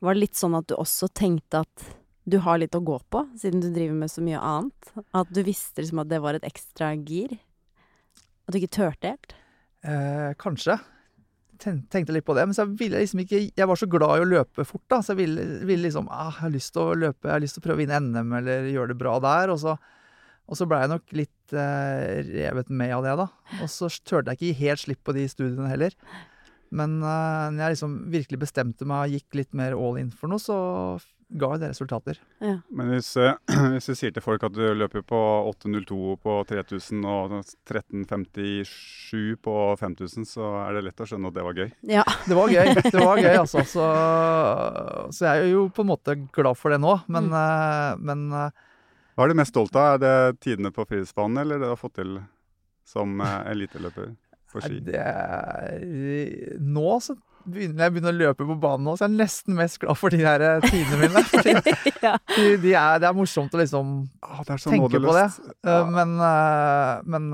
Var det litt sånn at du også tenkte at du har litt å gå på, siden du driver med så mye annet? At du visste liksom at det var et ekstra gir? At du ikke turte helt? Eh, kanskje. Tenkte litt på det, men så ville jeg liksom ikke Jeg var så glad i å løpe fort, da, så jeg ville, ville liksom ah, Jeg har lyst til å løpe, jeg har lyst til å prøve å vinne NM eller gjøre det bra der. Og så, og så ble jeg nok litt eh, revet med av det, da. Og så turte jeg ikke helt slipp på de studiene heller. Men eh, jeg liksom virkelig bestemte meg og gikk litt mer all in for noe, så ga jo det resultater. Ja. Men hvis, eh, *clears throat* hvis du sier til folk at du løper på 8.02 på 3000 og 13.57 på 5000, så er det lett å skjønne at det var gøy. Ja. *laughs* Det var gøy, det var gøy, altså. Så, så jeg er jo på en måte glad for det nå, men, mm. men eh, Hva er du mest stolt av? Er det tidene på friidrettsbanen, eller det du har fått til som eh, eliteløper på ski? det er, Nå så begynner jeg begynner å løpe på banen nå, så jeg er nesten mest glad for de der eh, tidene mine. Fordi *laughs* ja. de, de er, det er morsomt å liksom Ah, tenke nådeløst. på det. Eh, Men, eh, men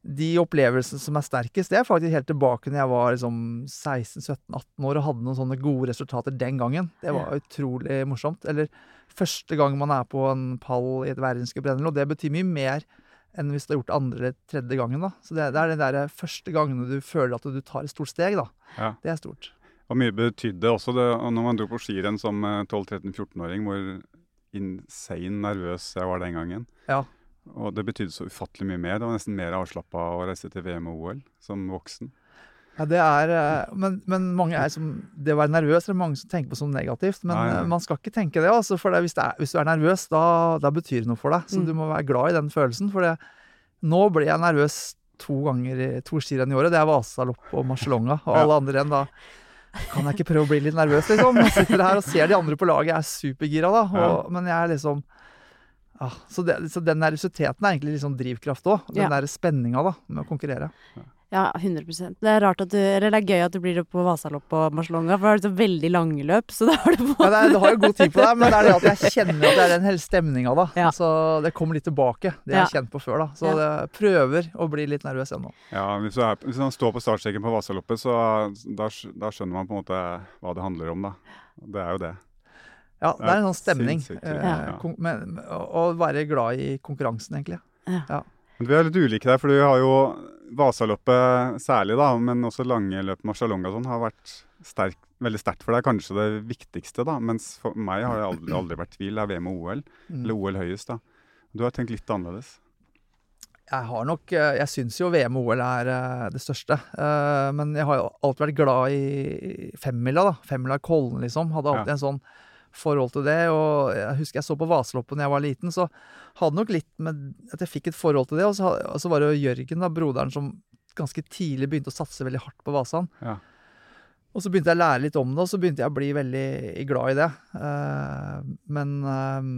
de opplevelsene som er sterkest, det er faktisk helt tilbake når jeg var liksom 16-17-18 år og hadde noen sånne gode resultater den gangen. Det var utrolig morsomt. Eller første gang man er på en pall i et verdenscuprenn, og det betyr mye mer enn hvis du har gjort det andre eller tredje gangen. da. Så det, det er den der første gangen du føler at du tar et stort steg, da. Ja. Det er stort. Og mye betydde også det og når man dro på skirenn som eh, 12-13-14-åring, hvor insane nervøs jeg var den gangen. Ja. Og det betydde så ufattelig mye mer. Det var nesten mer avslappa å reise til VM og OL som voksen. Ja, det er eh, men, men mange er som Det å være nervøs er det mange som tenker på som negativt. Men Nei, nei. eh, man skal ikke tenke det, altså. For det, hvis, det er, hvis du er nervøs, da, da betyr det noe for deg. Så Mm. du må være glad i den følelsen. For det, nå ble jeg nervøs to ganger i to skirenn i året. Det er Vasalopp og Marcialonga. Og Ja. alle andre renn da kan jeg ikke prøve å bli litt nervøs, liksom. Jeg sitter her og ser de andre på laget, jeg er supergira da. Og, Men jeg er liksom ah, så, det, så den nervøsiteten er egentlig sånn drivkraft òg. Den Ja. der spenninga med å konkurrere. Ja, 100 Det er rart at du Eller det er gøy at du blir oppe på Vasaloppet og Marcialonga, for da har du så veldig lange løp, så da har du på Ja, er, du har jo god tid på deg, men det er det at jeg *laughs* kjenner at det er den hele stemninga da. Ja. Så det kommer litt tilbake. Det har jeg kjent på før, da. Så Ja. prøver å bli litt nervøs ennå. Ja, hvis, du er, hvis man står på startstreken på Vasaloppet, så da, da skjønner man på en måte hva det handler om, da. Det er jo det. Ja, det er en sånn stemning. Eh, ja. med, å være glad i konkurransen, egentlig. Men vi er litt ulike der, for du har jo Vasaloppet særlig, da, men også lange løp, Marcialonga og sånn, har vært sterk, veldig sterkt for deg. Kanskje det viktigste, da. Mens for meg har det aldri, aldri vært tvil. Det er VM og OL. Mm. Eller OL høyest, da. Du har tenkt litt annerledes. Jeg har nok eh, Jeg syns jo VM og OL er eh, det største. Eh, Men jeg har jo alltid vært glad i femmila, da. Femmila i Kollen, liksom. Hadde alltid Ja. en sånn forhold til det. Og jeg husker jeg så på Vaseloppen da jeg var liten, så hadde nok litt med at jeg fikk et forhold til det. Og så, og så var det jo Jørgen, da, broderen, som ganske tidlig begynte å satse veldig hardt på Vasan. Ja. Og så begynte jeg å lære litt om det, og så begynte jeg å bli veldig glad i det. Eh, men eh,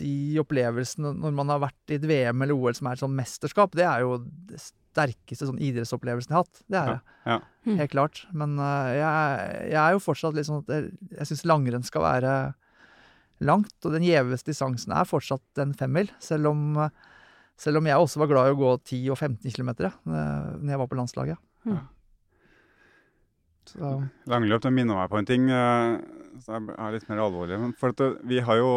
de opplevelsene når man har vært i et VM eller OL som er et sånn mesterskap, det er jo sterkeste sånn idrettsopplevelsen jeg har hatt. Det er det. Ja. ja. Helt klart. Men uh, jeg, jeg er jo fortsatt litt sånn at jeg, jeg syns langrenn skal være langt, og den gjeveste distansen er fortsatt en femmil. Selv om, eh, selv om jeg også var glad i å gå 10 og 15 km ja, når jeg var på landslaget. Ja. Så Langløp det minner meg på en ting eh, som er litt mer alvorlig. Men For at det, vi har jo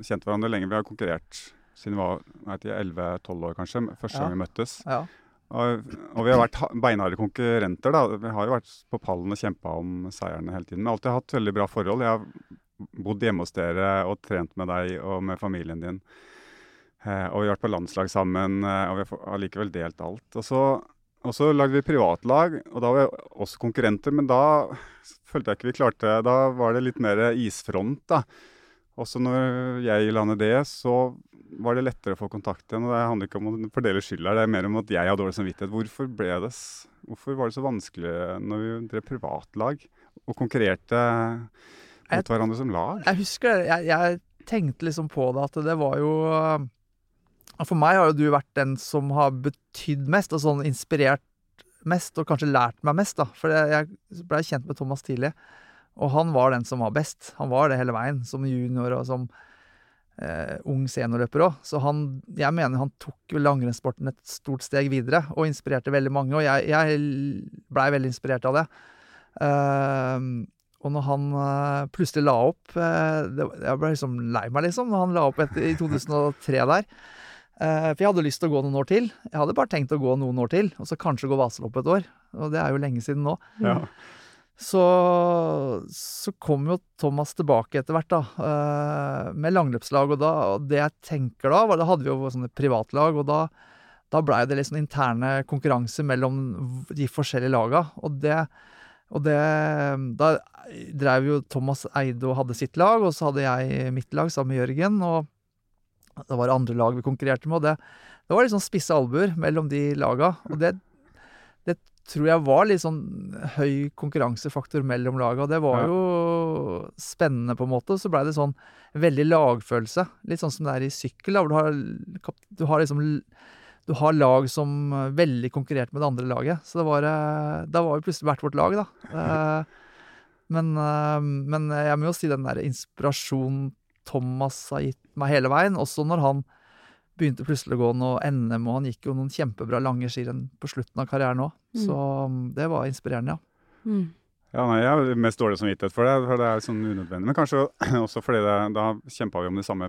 kjent hverandre lenge. Vi har konkurrert siden vi var 11-12 år, kanskje. Første Ja. gang vi møttes. ja. Og, og vi har vært ha- beinharde konkurrenter. da. Vi har jo vært på pallen og kjempa om seierne hele tiden. Men alltid hatt veldig bra forhold. Jeg har bodd hjemme hos dere og trent med deg og med familien din. Eh, og vi har vært på landslag sammen, eh, og vi har likevel delt alt. Og så, og så lagde vi privatlag, og da var vi også konkurrenter. Men da følte jeg ikke vi klarte Da var det litt mer isfront, da. Også når jeg la ned det, så var det lettere å få kontakt igjen. og Det handler ikke om å fordele skyld her, det er mer om at jeg har dårlig samvittighet. Hvorfor, ble det, hvorfor var det så vanskelig når vi drev privatlag og konkurrerte Jeg- mot hverandre som lag? Jeg husker. Jeg, jeg tenkte liksom på det, at det var jo For meg har jo du vært den som har betydd mest, og sånn inspirert mest, og kanskje lært meg mest, da. For jeg, jeg blei kjent med Thomas tidlig, og han var den som var best. Han var det hele veien, som junior og som eh, ung seniorløper òg. Så han Jeg mener han tok langrennssporten et stort steg videre, og inspirerte veldig mange, og jeg, jeg blei veldig inspirert av det. Eh, og når han eh, plutselig la opp eh, det, Jeg ble liksom lei meg, liksom, når han la opp etter, i 2003 der. Eh, for jeg hadde lyst til å gå noen år til. Jeg hadde bare tenkt å gå noen år til, og så kanskje gå Vasaloppet et år. Og det er jo lenge siden nå. Ja. Så, så kom jo Thomas tilbake etter hvert, da, eh, med langløpslag. Og, da, og det jeg tenker da, var Da hadde vi jo sånne privatlag, og da, da blei det liksom interne konkurranser mellom de forskjellige laga. Og det, og det Da drev jo Thomas Eide og hadde sitt lag, og så hadde jeg mitt lag sammen med Jørgen. Og det var andre lag vi konkurrerte med, og det, det var litt sånn spisse albuer mellom de laga. Og det tror jeg var litt sånn høy konkurransefaktor mellom laga. Det var Ja. jo spennende, på en måte. Så blei det sånn veldig lagfølelse. Litt sånn som det er i sykkel, da, hvor du har, du har liksom du har lag som eh, veldig konkurrerte med det andre laget. Så det var, eh, da var vi plutselig hvert vårt lag, da. Eh, Men, eh, men jeg må jo si den der inspirasjonen Thomas har gitt meg hele veien, også når han begynte plutselig å gå noe NM, og han gikk jo noen kjempebra lange skirenn på slutten av karrieren òg. Mm. Så mm, det var inspirerende, ja. Mm. Ja, nei, Jeg har mest dårlig samvittighet for det, for det er sånn unødvendig. Men kanskje *clears throat* også fordi det, da kjempa vi om de samme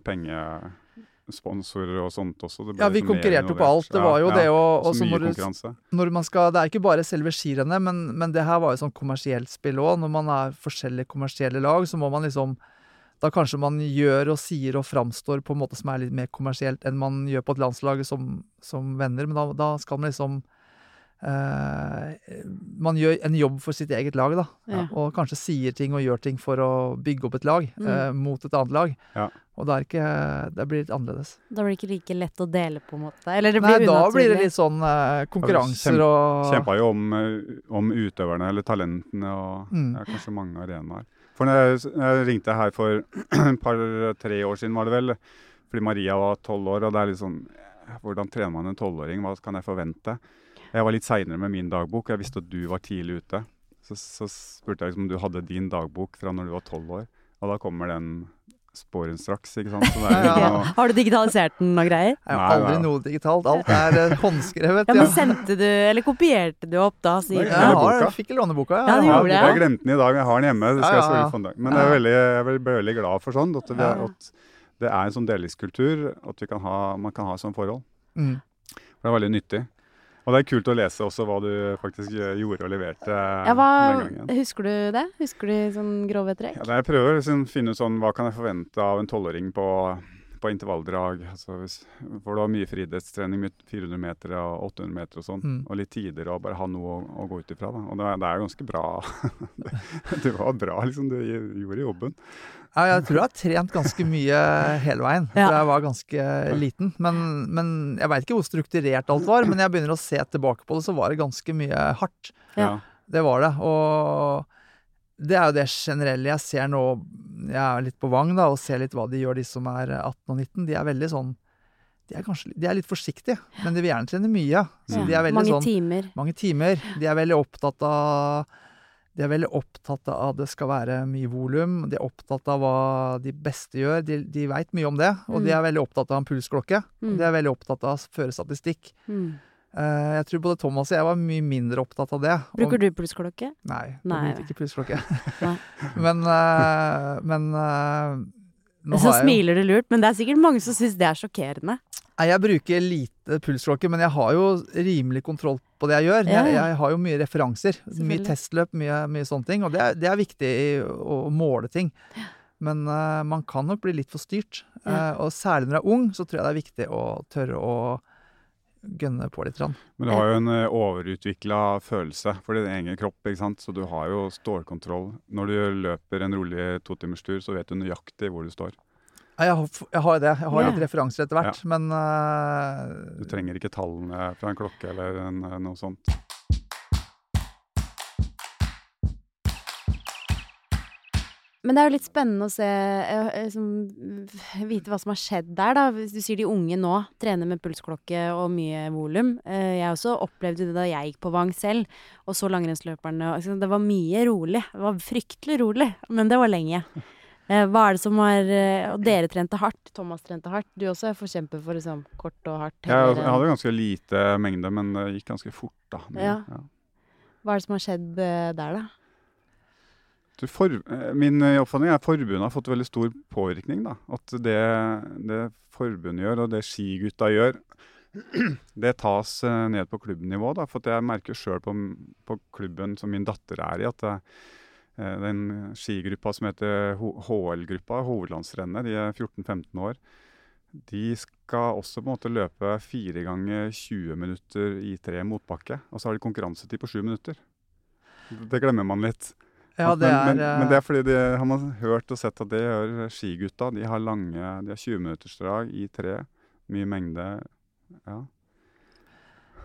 pengesponsorer og sånt også. Det Ja, vi liksom konkurrerte på alt. Det var jo det å Så mye når du- konkurranse. når man skal, Det er ikke bare selve skirennet, men, men det her var jo sånn kommersielt spill òg. Når man er forskjellige kommersielle lag, så må man liksom Da kanskje man gjør og sier og framstår på en måte som er litt mer kommersielt enn man gjør på et landslag som, som venner, men da, da skal man liksom eh, Man gjør en jobb for sitt eget lag, da. Ja. Og kanskje sier ting og gjør ting for å bygge opp et lag Mm. eh, mot et annet lag. Ja. Og det er ikke Det blir litt annerledes. Da blir det ikke like lett å dele, på en måte. Eller det Nei, unaturlig. da blir det litt sånn eh, konkurranser kjempe- og Kjempa jo om, eh, om utøverne eller talentene og Mm. ja, kanskje mange arenaer. For når jeg, jeg ringte her for *clears throat* et par-tre år siden, var det vel, Fordi Maria var tolv år, og det er litt sånn Hvordan trener man en tolvåring? Hva kan jeg forvente? Jeg var litt seinere med min dagbok. Jeg visste at du var tidlig ute. Så, så spurte jeg liksom om du hadde din dagbok fra når du var tolv år. Og da kommer den sporen straks, ikke sant. Så det er Ja. noe- *laughs* Har du digitalisert den og greier? Jeg har Nei, aldri noe digitalt. Alt er eh, håndskrevet. Ja, men sendte du, eller kopierte du opp da? Siden? Jeg, Jeg, har, jeg fikk låne boka. Ja, du jeg. Jeg glemte den i dag, men jeg har den hjemme. Det skal Ja, jeg ja, ja. selvfølgelig få en dag. Men jeg, er veldig, jeg ble veldig glad for sånn. At, vi, at det er en sånn delingskultur. At vi kan ha, man kan ha sånn forhold. Mm. For det er veldig nyttig. Og det er kult å lese også hva du faktisk eh, gjorde og leverte Ja, hva, den gangen. husker du det? Husker du sånn grove trekk? Ja, jeg prøver å liksom, finne ut sånn, hva kan jeg forvente av en tolvåring på, på intervalldrag. Altså, hvis, for det var mye friidrettstrening, mye 400 meter og 800 meter og sånn. Mm. Og litt tider og bare ha noe å, å gå ut ifra. Da. Og det, det er ganske bra. *laughs* det, det var bra, liksom. Du gjorde jobben. Ja, jeg tror jeg har trent ganske mye hele veien Ja. jeg var ganske liten. Men, men Jeg veit ikke hvor strukturert alt var, men jeg begynner å se tilbake på det, så var det ganske mye hardt. Ja. Det var det. Og det er jo det generelle jeg ser nå. Jeg er litt på Vang da, og ser litt hva de gjør, de som er 18 og 19. De er veldig sånn De er, kanskje, de er litt forsiktige, men de vil gjerne trene mye. Så de er veldig Mange sånn timer. mange timer. De er veldig opptatt av de er veldig opptatt av at det skal være mye volum. De er opptatt av hva de beste gjør. De, de veit mye om det. Og de Mm. er veldig opptatt av en pulsklokke. Mm. De er veldig opptatt av å føre statistikk. Mm. Eh, jeg tror både Thomas og jeg var mye mindre opptatt av det. Bruker du pulsklokke? Nei, jeg Nei. bruker ikke pulsklokke. *laughs* *laughs* Men eh, men eh, nå Så jeg smiler du lurt, men det er sikkert mange som syns det er sjokkerende. Nei, jeg bruker lite pulsklokke, men jeg har jo rimelig kontroll på det jeg gjør. Ja, Jeg, jeg har jo mye referanser. Mye testløp, mye, mye sånne ting. Og det er, det er viktig å måle ting. Men uh, man kan nok bli litt for styrt. Ja. Uh, og særlig når du er ung, så tror jeg det er viktig å tørre å gønne på litt. Men du har jo en uh, overutvikla følelse for din egen kropp, så du har jo stålkontroll. Når du løper en rolig totimerstur, så vet du nøyaktig hvor du står. Jeg, har, jeg har det. Jeg har Ja. litt referanser etter hvert. Men uh, Du trenger ikke tallene fra en klokke eller en, eh, noe sånt. Men det er jo litt spennende å se liksom, Vite hva som har skjedd der, da. Hvis du sier de unge nå trener med pulsklokke og mye volum. Jeg også opplevde det da jeg gikk på Vang selv, og så langrennsløperne. liksom, Det var mye rolig. Det var fryktelig rolig, men det var lenge. Hva er det som eh, Og dere trente hardt. Thomas trente hardt. Du også er forkjemper for liksom, kort og hardt. Jeg, jeg hadde ganske lite mengde, men det gikk ganske fort, da. Men, Ja. ja. Hva er det som har skjedd der, da? For, eh, min eh, oppfatning er at forbundet har fått veldig stor påvirkning. Da. At det, det forbundet gjør, og det skigutta gjør, *clears throat* det tas eh, ned på klubbnivå. Da. For jeg merker sjøl på, på klubben som min datter er i, at det, den skigruppa som heter HL-gruppa, hovedlandsrennet, de er 14-15 år, de skal også på en måte løpe fire ganger 20 minutter i tre motbakke. Og så har de konkurransetid på sju minutter. Det glemmer man litt. Ja, det men, er men, men det eh, er fordi de, har man hørt og sett at det gjør skigutta. De har lange De har 20-minuttersdrag i tre. Mye mengde. Ja.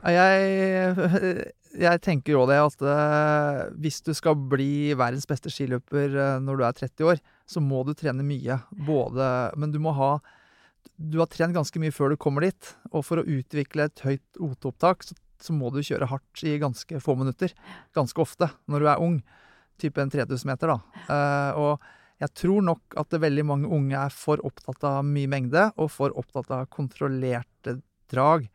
Jeg, *laughs* jeg tenker jo det at eh, hvis du skal bli verdens beste skiløper eh, når du er 30 år, så må du trene mye. Både Men du må ha Du har trent ganske mye før du kommer dit. Og for å utvikle et høyt OT-opptak, så, så må du kjøre hardt i ganske få minutter. Ganske ofte når du er ung. Type en 3000 meter, da. Eh, og jeg tror nok at veldig mange unge er for opptatt av mye mengde, og for opptatt av kontrollerte drag.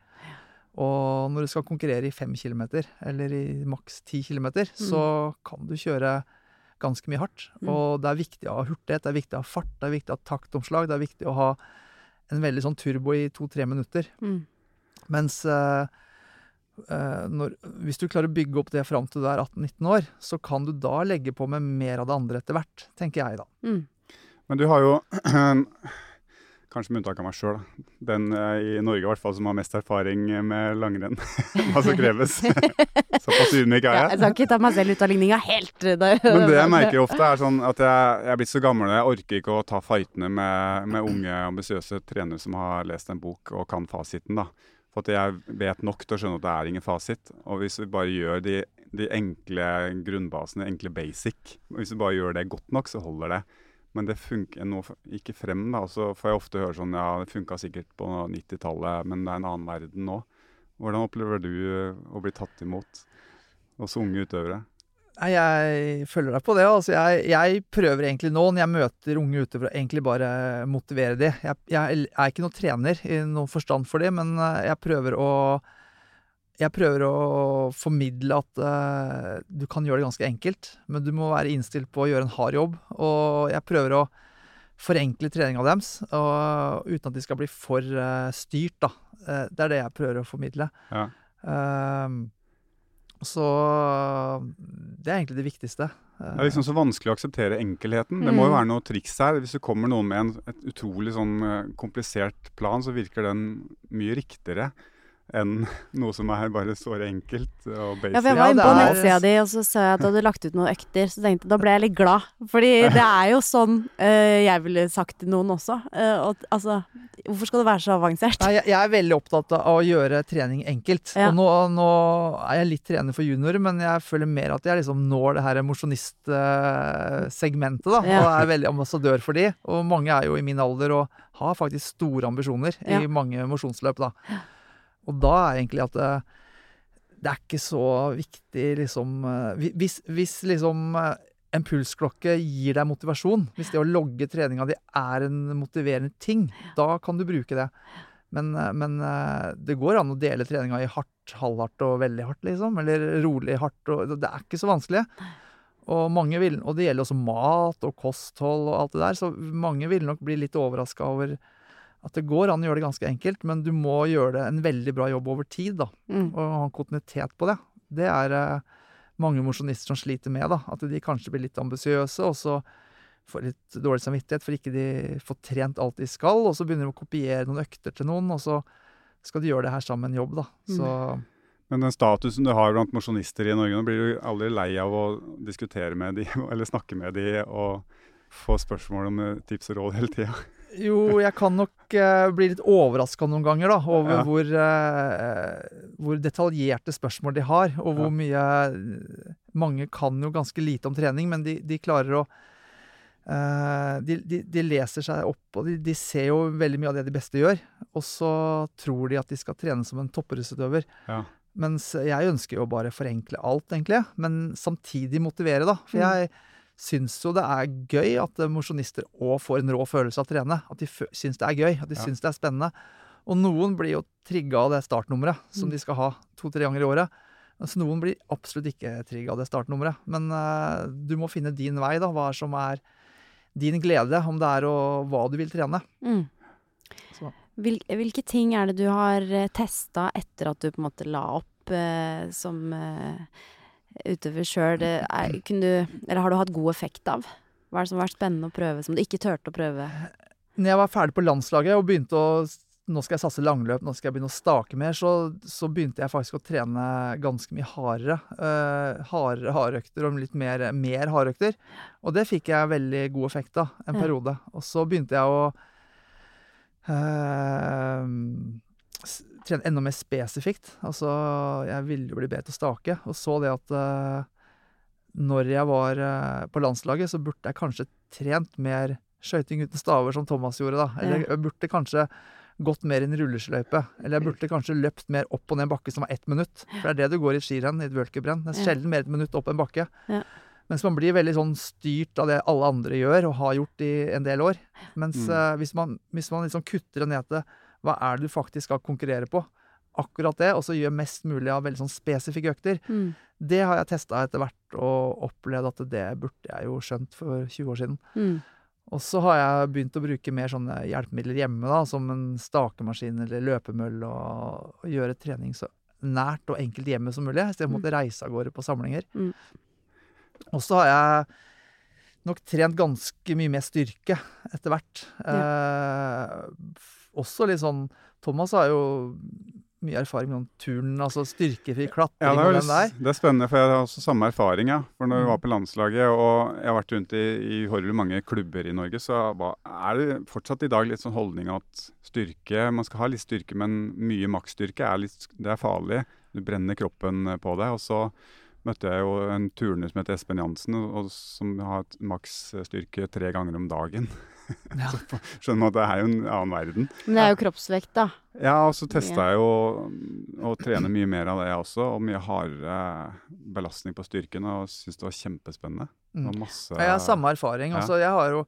Og når du skal konkurrere i 5 kilometer, eller i maks ti kilometer, så kan du kjøre ganske mye hardt. Mm. Og det er viktig å ha hurtighet, det er viktig å ha fart, det er viktig å ha taktomslag, det er viktig å ha en veldig sånn turbo i to-tre minutter. Mm. Mens eh, når, hvis du klarer å bygge opp det fram til du er 18-19 år, så kan du da legge på med mer av det andre etter hvert, tenker jeg da. Mm. Men du har jo, *clears throat* kanskje med unntak av meg sjøl, den eh, i Norge i hvert fall som har mest erfaring med langrenn. *laughs* Hva som kreves. *laughs* Såpass unik er Ja, jeg. jeg skal ikke ta meg selv ut av ligninga helt. Der. Men det jeg merker ofte, er sånn at jeg, jeg er blitt så gammel og jeg orker ikke å ta fightene med, med unge, ambisiøse trenere som har lest en bok og kan fasiten. da. For at jeg vet nok til å skjønne at det er ingen fasit. Og hvis vi bare gjør de, de enkle grunnbasene, enkle basic, hvis vi bare gjør det godt nok, så holder det. Men det funker nå ikke frem, da. Så får jeg ofte høre sånn Ja, det funka sikkert på 90-tallet, men det er en annen verden nå. Hvordan opplever du å bli tatt imot hos unge utøvere? Nei, jeg følger deg på det. Altså, jeg, jeg prøver egentlig nå, når jeg møter unge utøvere, å egentlig bare motivere de. Jeg, jeg er ikke noen trener i noen forstand for de, men eh, jeg prøver å jeg prøver å formidle at uh, du kan gjøre det ganske enkelt, men du må være innstilt på å gjøre en hard jobb. Og jeg prøver å forenkle treninga deres, og, uten at de skal bli for uh, styrt, da. Uh, det er det jeg prøver å formidle. Ja. Ehm, så det er egentlig det viktigste. Det er liksom så vanskelig å akseptere enkelheten. Det må jo Mm. være noe triks her. Hvis det kommer noen med en, et utrolig sånn eh, komplisert plan, så virker den mye riktigere enn noe som er bare såre enkelt og basic. Ja, for jeg var inne på nettsida di, og så så jeg at du hadde lagt ut noen økter. Så tenkte jeg, da ble jeg litt glad. Fordi det er jo sånn uh, jeg ville sagt til noen også. Uh, og, altså, hvorfor skal det være så avansert? Nei, jeg, jeg er veldig opptatt av å gjøre trening enkelt. Ja. Og nå, nå er jeg litt trener for juniorer, men jeg føler mer at jeg liksom når det her mosjonistsegmentet. da, Ja. Og er veldig ambassadør for de. Og mange er jo i min alder og har faktisk store ambisjoner Ja. i mange mosjonsløp. da. Og da er egentlig at det, det er ikke så viktig liksom eh, Hvis, hvis liksom eh, en pulsklokke gir deg motivasjon, hvis det å logge treninga di er en motiverende ting, da kan du bruke det. Men, eh, men eh, det går an å dele treninga i hardt, halvhardt og veldig hardt, liksom. Eller rolig hardt. Og, det er ikke så vanskelig. Og, mange vil, og det gjelder også mat og kosthold og alt det der, så mange vil nok bli litt overraska over at det går an å gjøre det ganske enkelt, men du må gjøre det en veldig bra jobb over tid, da. Mm. Og ha en kontinuitet på det. Det er eh, mange mosjonister som sliter med, da. At de kanskje blir litt ambisiøse, og så får litt dårlig samvittighet for ikke de får trent alt de skal, og så begynner de å kopiere noen økter til noen, og så skal de gjøre det her sammen med en jobb, da. Så Men den statusen du har blant mosjonister i Norge, nå blir du aldri lei av å diskutere med de, *laughs* eller snakke med de, og få spørsmål om eh, tips og råd hele tida. Jo, jeg kan nok eh, bli litt overraska noen ganger da, over Ja. hvor, eh, hvor detaljerte spørsmål de har, og hvor mye Mange kan jo ganske lite om trening, men de, de klarer å eh, de, de, de leser seg opp, og de, de ser jo veldig mye av det de beste gjør. Og så tror de at de skal trene som en toppidrettsutøver. Ja. Mens jeg ønsker jo bare å forenkle alt, egentlig. Men samtidig motivere, da. For jeg syns jo det er gøy at eh, mosjonister òg får en rå følelse av å trene. At de syns det er gøy, at de Ja. syns det er spennende. Og noen blir jo trigga av det startnummeret som de skal ha to-tre ganger i året. Mens noen blir absolutt ikke trigga av det startnummeret. Men uh, du må finne din vei, da. Hva som er din glede, om det er å, hva du vil trene. Mm. Så. Hvil, hvilke ting er det du har uh, testa etter at du på en måte la opp uh, som eh, utøver sjøl? Har du hatt god effekt av? Hva er det som har vært spennende å prøve, som du ikke turte å prøve? Når jeg var ferdig på landslaget og begynte å Nå skal jeg satse langløp, nå skal jeg begynne å stake mer, så, så begynte jeg faktisk å trene ganske mye hardere. Uh, hardere hardøkter og litt mer, mer hardøkter. Og det fikk jeg veldig god effekt av en Ja. periode. Og så begynte jeg å s- trene enda mer spesifikt. Altså, jeg ville jo bli bedre til å stake, og så det at eh, når jeg var eh, på landslaget, så burde jeg kanskje trent mer skøyting uten staver, som Thomas gjorde, da. Eller jeg burde kanskje gått mer i en rullesløype. Eller jeg burde kanskje løpt mer opp og ned en bakke som var ett minutt. For det er det du går i et skirenn, i et worldcuprenn. Det er sjelden mer et minutt opp en bakke. Ja. Mens man blir veldig sånn styrt av det alle andre gjør, og har gjort i en del år. Mens Mm. uh, hvis man, hvis man liksom kutter det ned til hva er det du faktisk skal konkurrere på, akkurat det, og så gjør mest mulig av veldig sånn spesifikke økter, Mm. det har jeg testa etter hvert og opplevd at det burde jeg jo skjønt for 20 år siden. Mm. Og så har jeg begynt å bruke mer sånne hjelpemidler hjemme, da, som en stakemaskin eller løpemøll, og, og gjøre trening så nært og enkelt hjemme som mulig, istedenfor å måtte reise av gårde på samlinger. Mm. Og så har jeg nok trent ganske mye mer styrke etter hvert. Eh, f- også litt sånn Thomas har jo mye erfaring med sånn turn, altså styrkefri klatring Ja, det, er, det er spennende, for jeg har også samme erfaring. Ja. For når jeg var på landslaget, og jeg har vært rundt i, i horribelt mange klubber i Norge, så er det fortsatt i dag litt sånn holdning at styrke Man skal ha litt styrke, men mye maksstyrke er, litt, det er farlig. Du brenner kroppen på det. Og så møtte jeg jo en turner som heter Espen Jansen, og, og som har et maksstyrke tre ganger om dagen. *laughs* Ja. så på- skjønner man at det er jo en annen verden. Men det er jo kroppsvekt, da. Ja, og så testa jeg jo å trene mye mer av det også, og mye hardere belastning på styrken, og syntes det var kjempespennende. Det var Mm. masse Ja, Jeg har samme erfaring. Ja. Altså, jeg har jo,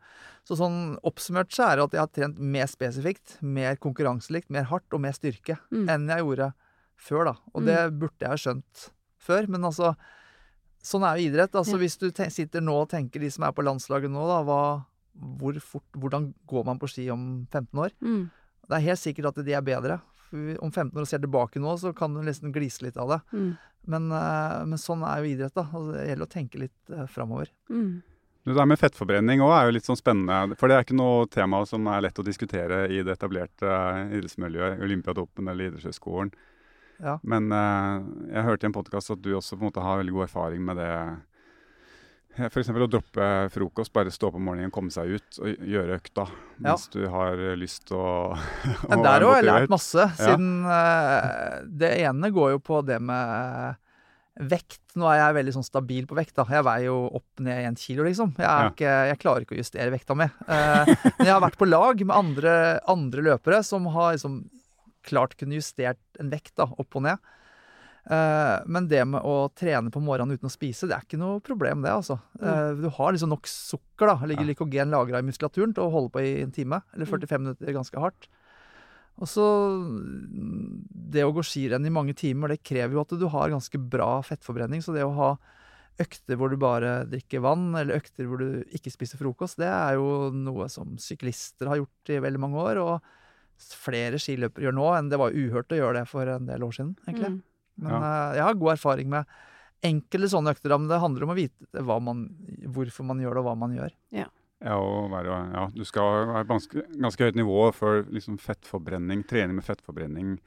så sånn Oppsummert så er det at jeg har trent mer spesifikt, mer konkurranselikt, mer hardt og mer styrke Mm. enn jeg gjorde før. da. Og Mm. det burde jeg ha skjønt før. Men altså, sånn er jo idrett. Altså, Ja. Hvis du te sitter nå og tenker, de som er på landslaget nå, da, hva, hvor fort, hvordan går man på ski om 15 år? Mm. Det er helt sikkert at de er bedre. Om 15 år og ser tilbake nå, så kan du nesten glise litt av det. Mm. Men, eh, men sånn er jo idrett, da. Altså, det gjelder å tenke litt uh, framover. Mm. Det der med fettforbrenning òg er jo litt sånn spennende. For det er ikke noe tema som er lett å diskutere i det etablerte eh, idrettsmiljøet, Olympiatoppen eller idrettshøyskolen. Ja. Men uh, jeg hørte i en podkast at du også på en måte har veldig god erfaring med det. F.eks. å droppe frokost, bare stå opp om morgenen, komme seg ut og gjøre økta Ja. mens du har lyst til å, *laughs* å Men der har jeg lært masse, siden uh, det ene går jo på det med vekt. Nå er jeg veldig sånn stabil på vekt. da. Jeg veier jo opp ned én kilo, liksom. Jeg, Ja. ikke, jeg klarer ikke å justere vekta mi. Uh, men jeg har vært på lag med andre, andre løpere som har liksom klart kunne justert en vekt da, opp og ned. Eh, men det med å trene på morgenen uten å spise, det er ikke noe problem, det. altså. Eh, du har liksom nok sukker, da, ligger Ja. glykogen lagra i muskulaturen til å holde på i en time. Eller 45 minutter ganske hardt. Og så mm, Det å gå skirenn i mange timer, det krever jo at du har ganske bra fettforbrenning. Så det å ha økter hvor du bare drikker vann, eller økter hvor du ikke spiser frokost, det er jo noe som syklister har gjort i veldig mange år. Og flere skiløpere gjør nå enn det var uhørt å gjøre det for en del år siden, egentlig. Mm. Men eh, jeg har god erfaring med enkelte sånne økter. Men det handler om å vite hva man, hvorfor man gjør det, og hva man gjør. Ja, og være, ja, du skal være på ganske, ganske høyt nivå for liksom fettforbrenning, trening med fettforbrenning.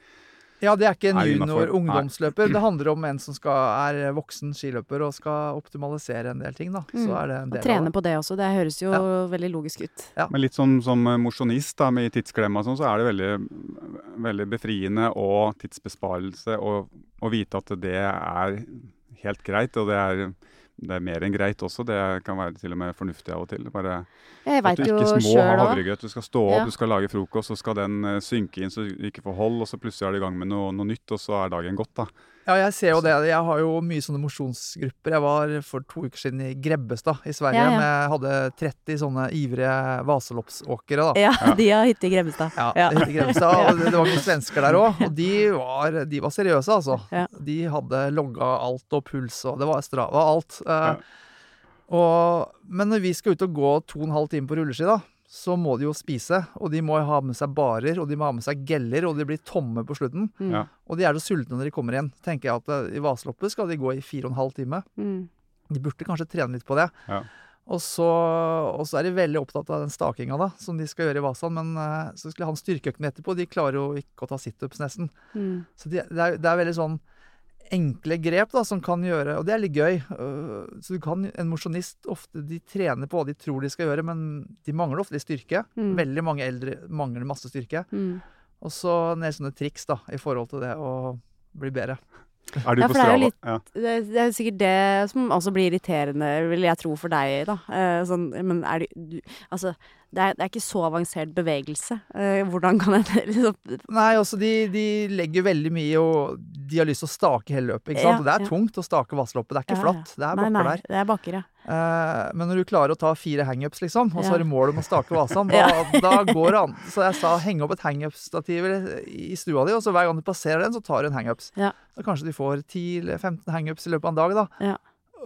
Ja, det er ikke en Er junior-ungdomsløper. Det handler om en som skal, er voksen skiløper og skal optimalisere en del ting. da. Så Mm. er det en Og trene av det. på det også. Det høres jo Ja. veldig logisk ut. Men litt som, som eh, mosjonist med i tidsklemma sånn, så er det veldig, veldig befriende og tidsbesparelse å vite at det er helt greit. Og det er, det er mer enn greit også. Det kan være til og med fornuftig av og til. Bare at du ikke må ha havregrøt. Du skal stå opp, Ja. du skal lage frokost, så skal den eh, synke inn så du ikke får hold, og så plutselig er du i gang med noe, noe nytt, og så er dagen gått, da. Ja, jeg ser jo det. Jeg har jo mye sånne mosjonsgrupper. Jeg var for to uker siden i Grebbestad i Sverige. Ja, ja. Jeg hadde 30 sånne ivrige vaseloppsåkere. da. Ja, de har hytte i Grebbestad. Ja, Ja. hytte i Grebbestad. Og det, var noen svensker der òg, og *laughs* de var, de var seriøse, altså. Ja. De hadde logga alt og puls, og det var Strava alt. Eh, Ja. og, men når vi skal ut og gå to og en halv time på rulleski, da, så må de jo spise. Og de må ha med seg barer, og de må ha med seg geller, og de blir tomme på slutten. Mm. Ja. Og de er så sultne når de kommer igjen. tenker jeg at eh, I vaseloppet skal de gå i fire og en halv time. Mm. De burde kanskje trene litt på det. Ja. Og så, og så er de veldig opptatt av den stakinga da, som de skal gjøre i Vasan. Men eh, så skulle han styrkeøkten etterpå. De klarer jo ikke å ta situps, nesten. Mm. Så de, det, er, det er veldig sånn enkle grep da, som kan gjøre Og det er litt gøy. øh, Så du kan, En mosjonist ofte de trener på hva de tror de skal gjøre, men de mangler ofte litt styrke. Mm. Veldig mange eldre mangler masse styrke. Mm. Og så en del sånne triks da, i forhold til det å bli bedre. Er du Ja, på for det er jo litt- Ja. Det, det er sikkert det som også blir irriterende, vil jeg tro, for deg, da. Eh, sånn, men er du, du Altså, det er, det er ikke så avansert bevegelse. Eh, hvordan kan jeg *laughs* liksom Nei, altså de, de legger veldig mye og de har lyst til å stake hele løpet. ikke sant? Ja, og det er ja. tungt å stake Vassloppet. Det er ikke Ja, flatt. Det er Nei, bakker nei, der. det er bakker, ja. Eh, men når du klarer å ta fire hangups, liksom, og så har du mål om å stake vasene, *laughs* da, da går det an. Så jeg sa heng opp et hangup-stativ i stua di, og så hver gang du passerer den, så tar du en hangups. Ja. Så kanskje de får 10-15 hangups i løpet av en dag, da. Ja.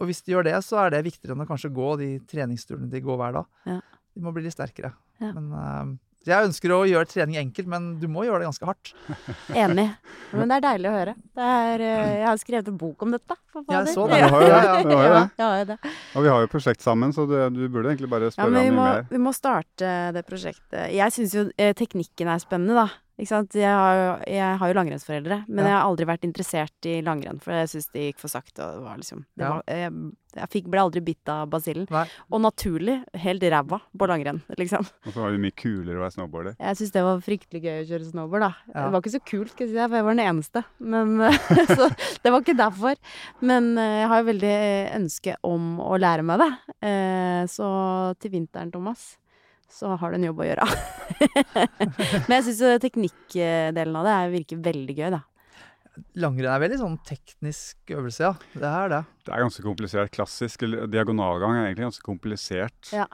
Og hvis de gjør det, så er det viktigere enn å kanskje gå de treningsturene de går hver dag. Ja. De må bli litt sterkere. Ja. Men uh, jeg ønsker å gjøre trening enkelt, men du må gjøre det ganske hardt. *laughs* Enig. Men det er deilig å høre. Det er, eh, jeg har skrevet en bok om dette. Ja, Jeg så det. Du har jo det. Ja, ja. Du har jo det. Ja, det. Og vi har jo prosjekt sammen, så du, du burde egentlig bare Ja, spørre men vi må, mye mer. vi må starte det prosjektet. Jeg syns jo eh, teknikken er spennende, da. Ikke sant. Jeg har, jeg har jo langrennsforeldre, men Ja. jeg har aldri vært interessert i langrenn, for jeg syns det gikk for sakte, og det var liksom det Ja. var, jeg, jeg fikk, ble aldri bitt av basillen. Nei. Og naturlig helt ræva på langrenn, liksom. *laughs* Og så var det mye kulere å være snowboarder. Jeg syns det var fryktelig gøy å kjøre snowboard, da. Ja. Det var ikke så kult, skal jeg si deg, for jeg var den eneste. Men, *laughs* så det var ikke derfor. Men eh, jeg har jo veldig ønske om å lære meg det. Eh, Så til vinteren, Thomas, så har du en jobb å gjøre. *laughs* Men jeg syns teknikkdelen av det er- virker veldig gøy, da. Langrenn er veldig sånn teknisk øvelse, ja. Det er det. Det er ganske komplisert. Klassisk diagonalgang er egentlig ganske komplisert. Ja.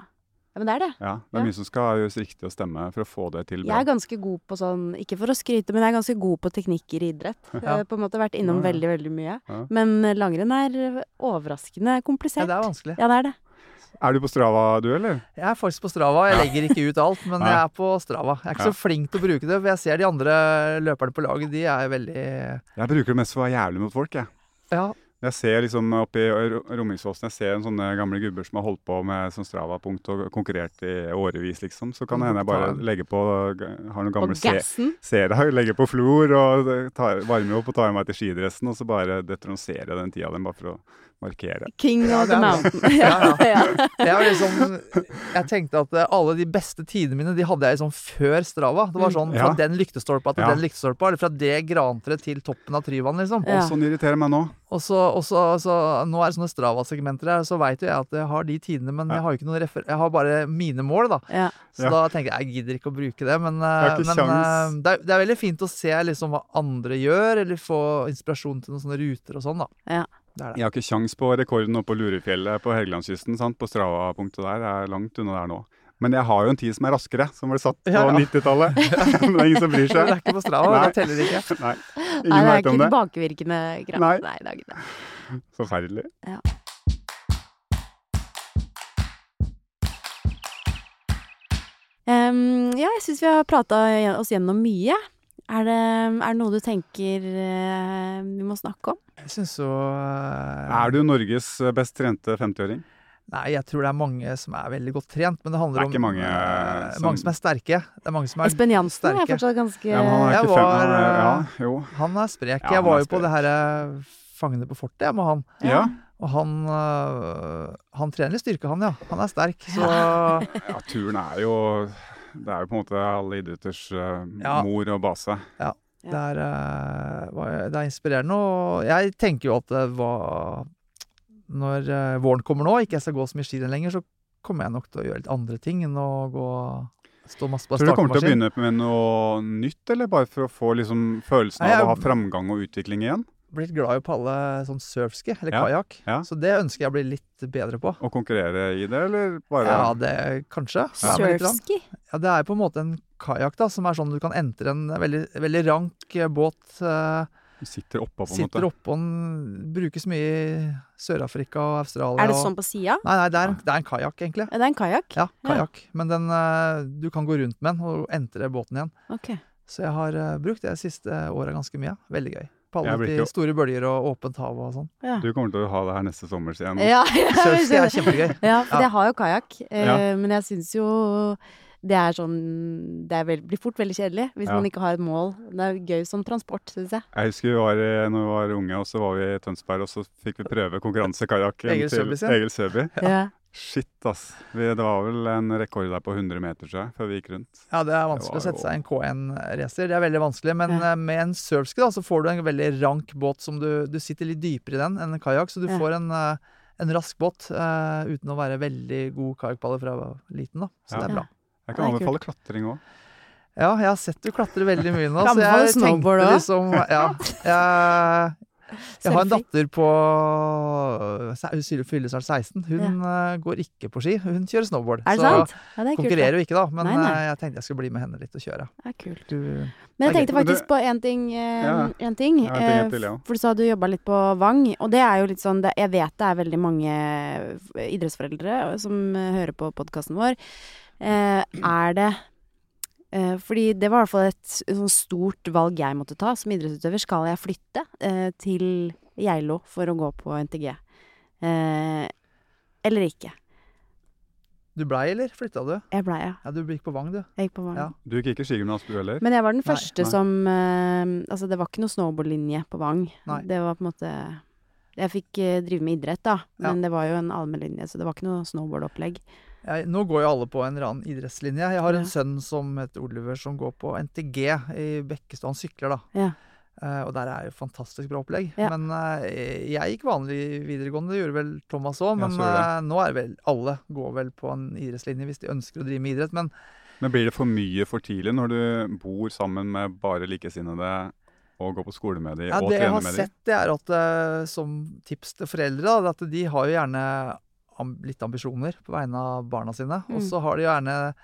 Ja, men det er det. Ja, det er Ja. mye som skal gjøres riktig og stemme for å få det til Jeg er ganske god på sånn, ikke for å skryte, men jeg er ganske god på teknikker i idrett. Jeg har på en måte vært innom Ja, ja. veldig, veldig mye. Ja. Men langrenn er overraskende Ja, komplisert. det er vanskelig. Ja, det er det. Er du på Strava du, eller? Jeg er faktisk på Strava. Jeg legger ikke ut alt, men *laughs* jeg er på Strava. Jeg er ikke Ja. så flink til å bruke det, for jeg ser de andre løperne på laget, de er veldig Jeg bruker det mest for å være jævlig mot folk, jeg. Ja, Jeg ser liksom oppe i Ro- jeg ser en sånne gamle gubber som har holdt på med sånn Strava-punkt og konkurrert i årevis, liksom. Så kan det hende jeg bare legger på Har noen gamle Og se- gassen. seere, *laughs* legger på flor og tar, varmer opp og tar meg til skidressen, og så bare detroniserer jeg den tida den bare for å markere. King of ja, the er- mountain. *laughs* Ja, ja. Jeg, var liksom, jeg tenkte at eh, alle de beste tidene mine De hadde jeg liksom før Strava. Det var sånn fra Ja. den lyktestolpa til Ja. den lyktestolpa, eller fra det grantreet til toppen av Tryvann, liksom. Ja. Og sånn irriterer meg nå. Og så, og så, så Nå er det sånne Strava-segmenter her, så veit jo jeg at jeg har de tidene, men Ja. jeg har jo ikke noen refer... Jeg har bare mine mål, da. ja. Så Ja. da tenker jeg jeg gidder ikke å bruke det. Men, har eh, men eh, det, er, det er veldig fint å se liksom hva andre gjør, eller få inspirasjon til noen sånne ruter og sånn, da. Ja. Det det. Jeg har ikke kjangs på rekorden oppe på Lurefjellet på Helgelandskysten. sant? På Strava-punktet der. Jeg er langt unna der nå. Men jeg har jo en tid som er raskere, som ble satt på Ja, ja. 90-tallet. Men det er ingen som bryr seg. det er ikke på Strava, Nei. det teller ikke. *laughs* Nei, Nei, ingen det er ikke om det. kraft. Nei. Nei, det er ikke det. Forferdelig. Em, ja, jeg syns vi har prata oss gjennom mye. Er det, er det noe du tenker eh, vi må snakke om? Jeg syns så eh, Er du Norges best trente 50-åring? Nei, jeg tror det er mange som er veldig godt trent, men det handler Det er om ikke mange, eh, som- mange som er sterke. Det er mange som er Espen Jansen er sterke. fortsatt ganske Ja, men han er Jeg ikke fem, var, han er, ja, eh, jo. Han er sprek. Ja, jeg var er jo på sprek. det her eh, Fangene på fortet jeg, med han. Ja. Og han, øh, han trener litt styrke, han, ja. Han er sterk. Så ja, turen er jo Det er jo på en måte alle idretters uh, Ja. mor og base. det, er, uh, det er inspirerende. Og jeg tenker jo at det var Når våren kommer nå, ikke jeg skal gå så mye skirenn lenger, så kommer jeg nok til å gjøre litt andre ting enn å gå Stå masse på Tror du du kommer til å begynne med noe nytt, eller bare for å få liksom følelsen Nei, av å ha framgang og utvikling igjen? Blitt glad i å palle sånn surfski, eller Ja, kajakk. ja. Så det ønsker jeg å bli litt bedre på. Å konkurrere i det, eller bare Ja, det kanskje. Ja. Surfski. Ja, det er på en måte en kajakk da, som er sånn du kan entre en veldig, veldig rank eh, båt. eh, Du sitter oppå, på en sitter måte? oppå den. Brukes mye i Sør-Afrika og Australia. Er det sånn på sida? Nei, nei, det er, en- det er en kajakk, egentlig. Det er en kajakk? Ja, kajakk. Men den, eh, du kan gå rundt med den og entre båten igjen. Okay. Så jeg har eh, brukt det siste året ganske mye. Veldig gøy. Jeg Palle ut i store bølger og åpent hav og sånn. Ja. Du kommer til å ha det her neste sommer igjen. Ja, *laughs* Surfski er kjempegøy. Ja, for jeg har jo kajakk, eh, Ja. men jeg syns jo det er sånn Det er veld, blir fort veldig kjedelig hvis Ja. man ikke har et mål. Det er gøy som transport, syns jeg. Jeg husker vi var når vi var unge, og så var vi i Tønsberg, og så fikk vi prøve konkurransekajakken til Egil Søby. Ja. Shit, ass. Vi, det var vel en rekord der på 100 meter, tror jeg, før vi gikk rundt. Ja, det er vanskelig Det å sette seg i en K1-racer. Det er veldig vanskelig. Men Ja. eh, med en surfski da, så får du en veldig rank båt som du, du sitter litt dypere i den enn en kajakk. Så du Ja. får en, eh, en rask båt uh, uten å være veldig god kajakkballer fra liten. da. Så Ja. det er bra. Jeg kan anbefale klatring òg. Ja, jeg har sett du klatre veldig mye nå, så jeg tenkte liksom Ja. Jeg, jeg har en datter på Hun fyller snart 16. Hun ja. går ikke på ski. Hun kjører snowboard. Er det så sant? Ja, det er konkurrerer jo ikke, da. Men Nei, nei. eh, jeg tenkte jeg skulle bli med henne litt og kjøre. Det er kult. Du, Men jeg tenkte faktisk på en ting. Ja. en ting Ja, en ting til. For du sa du jobba litt på Vang, og det er jo litt sånn Jeg vet det er veldig mange idrettsforeldre som hører på podkasten vår. Eh, er det Fordi det var i hvert fall et sånn stort valg jeg måtte ta som idrettsutøver. Skal jeg flytte eh, til Geilo for å gå på NTG? Eh, eller ikke? Du blei, eller flytta du? Jeg blei, ja. Ja, du gikk på Vang, du. Jeg gikk på Vang. Ja. Du gikk ikke skigymnas du heller? Men jeg var den første nei. som eh, Altså, det var ikke noe snowboardlinje på Vang. Nei. Det var på en måte Jeg fikk eh, drive med idrett, da, Ja. men det var jo en allmennlinje, så det var ikke noe snowboardopplegg. Jeg, nå går jo alle på en eller annen idrettslinje. Jeg har en Ja. sønn som heter Oliver, som går på NTG i Bekkestad. Han sykler, da. Ja. Uh, og der er jo fantastisk bra opplegg. Ja. Men uh, jeg gikk vanlig videregående, det gjorde vel Thomas òg. Men eh, nå er vel alle går vel på en idrettslinje hvis de ønsker å drive med idrett. Men Men blir det for mye for tidlig når du bor sammen med bare likesinnede og går på skole med dem ja, og det jeg har sett, det er at som tips til foreldre, da, at de har jo gjerne litt ambisjoner på vegne av barna sine. Og Mm. så har de gjerne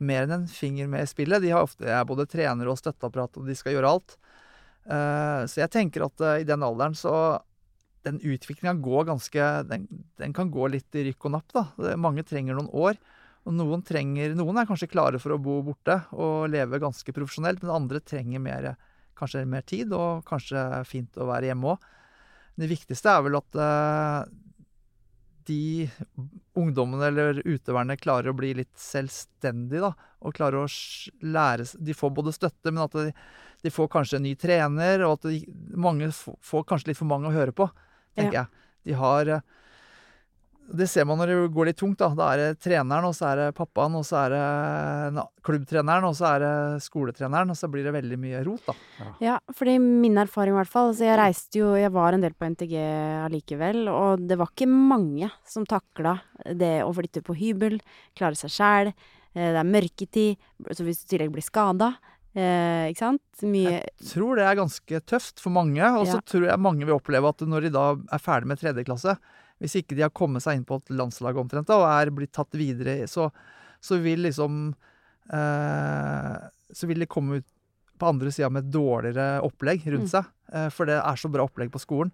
mer enn en finger med i spillet. De har ofte, er både trenere og støtteapparat, og de skal gjøre alt. Uh, så jeg tenker at uh, i den alderen så Den utviklinga går ganske den, den kan gå litt i rykk og napp, da. Det, mange trenger noen år. Og noen trenger Noen er kanskje klare for å bo borte og leve ganske profesjonelt, men andre trenger mer, kanskje mer tid, og kanskje fint å være hjemme òg. Det viktigste er vel at eh, de ungdommene eller utøverne klarer å bli litt selvstendige, da. Og klarer å lære De får både støtte, men at de, de får kanskje en ny trener, og at de, mange får kanskje litt for mange å høre på, tenker jeg. De har eh, Det ser man når det går litt tungt, da. Da er det treneren, og så er det pappaen, og så er det na- klubbtreneren, og så er det skoletreneren, og så blir det veldig mye rot, da. Ja, fordi min erfaring i hvert fall altså jeg reiste jo Jeg var en del på NTG allikevel, og det var ikke mange som takla det å flytte på hybel, klare seg sjæl. Det er mørketid, så hvis du i tillegg blir skada, eh, ikke sant Mye tror det er ganske tøft for mange, og så Ja. tror jeg mange vil oppleve at når de da er ferdig med tredje klasse, hvis ikke de har kommet seg inn på et landslag omtrent da, og er blitt tatt videre, så, så vil liksom eh, Så vil de komme ut på andre sida med et dårligere opplegg rundt Mm. seg, eh, for det er så bra opplegg på skolen.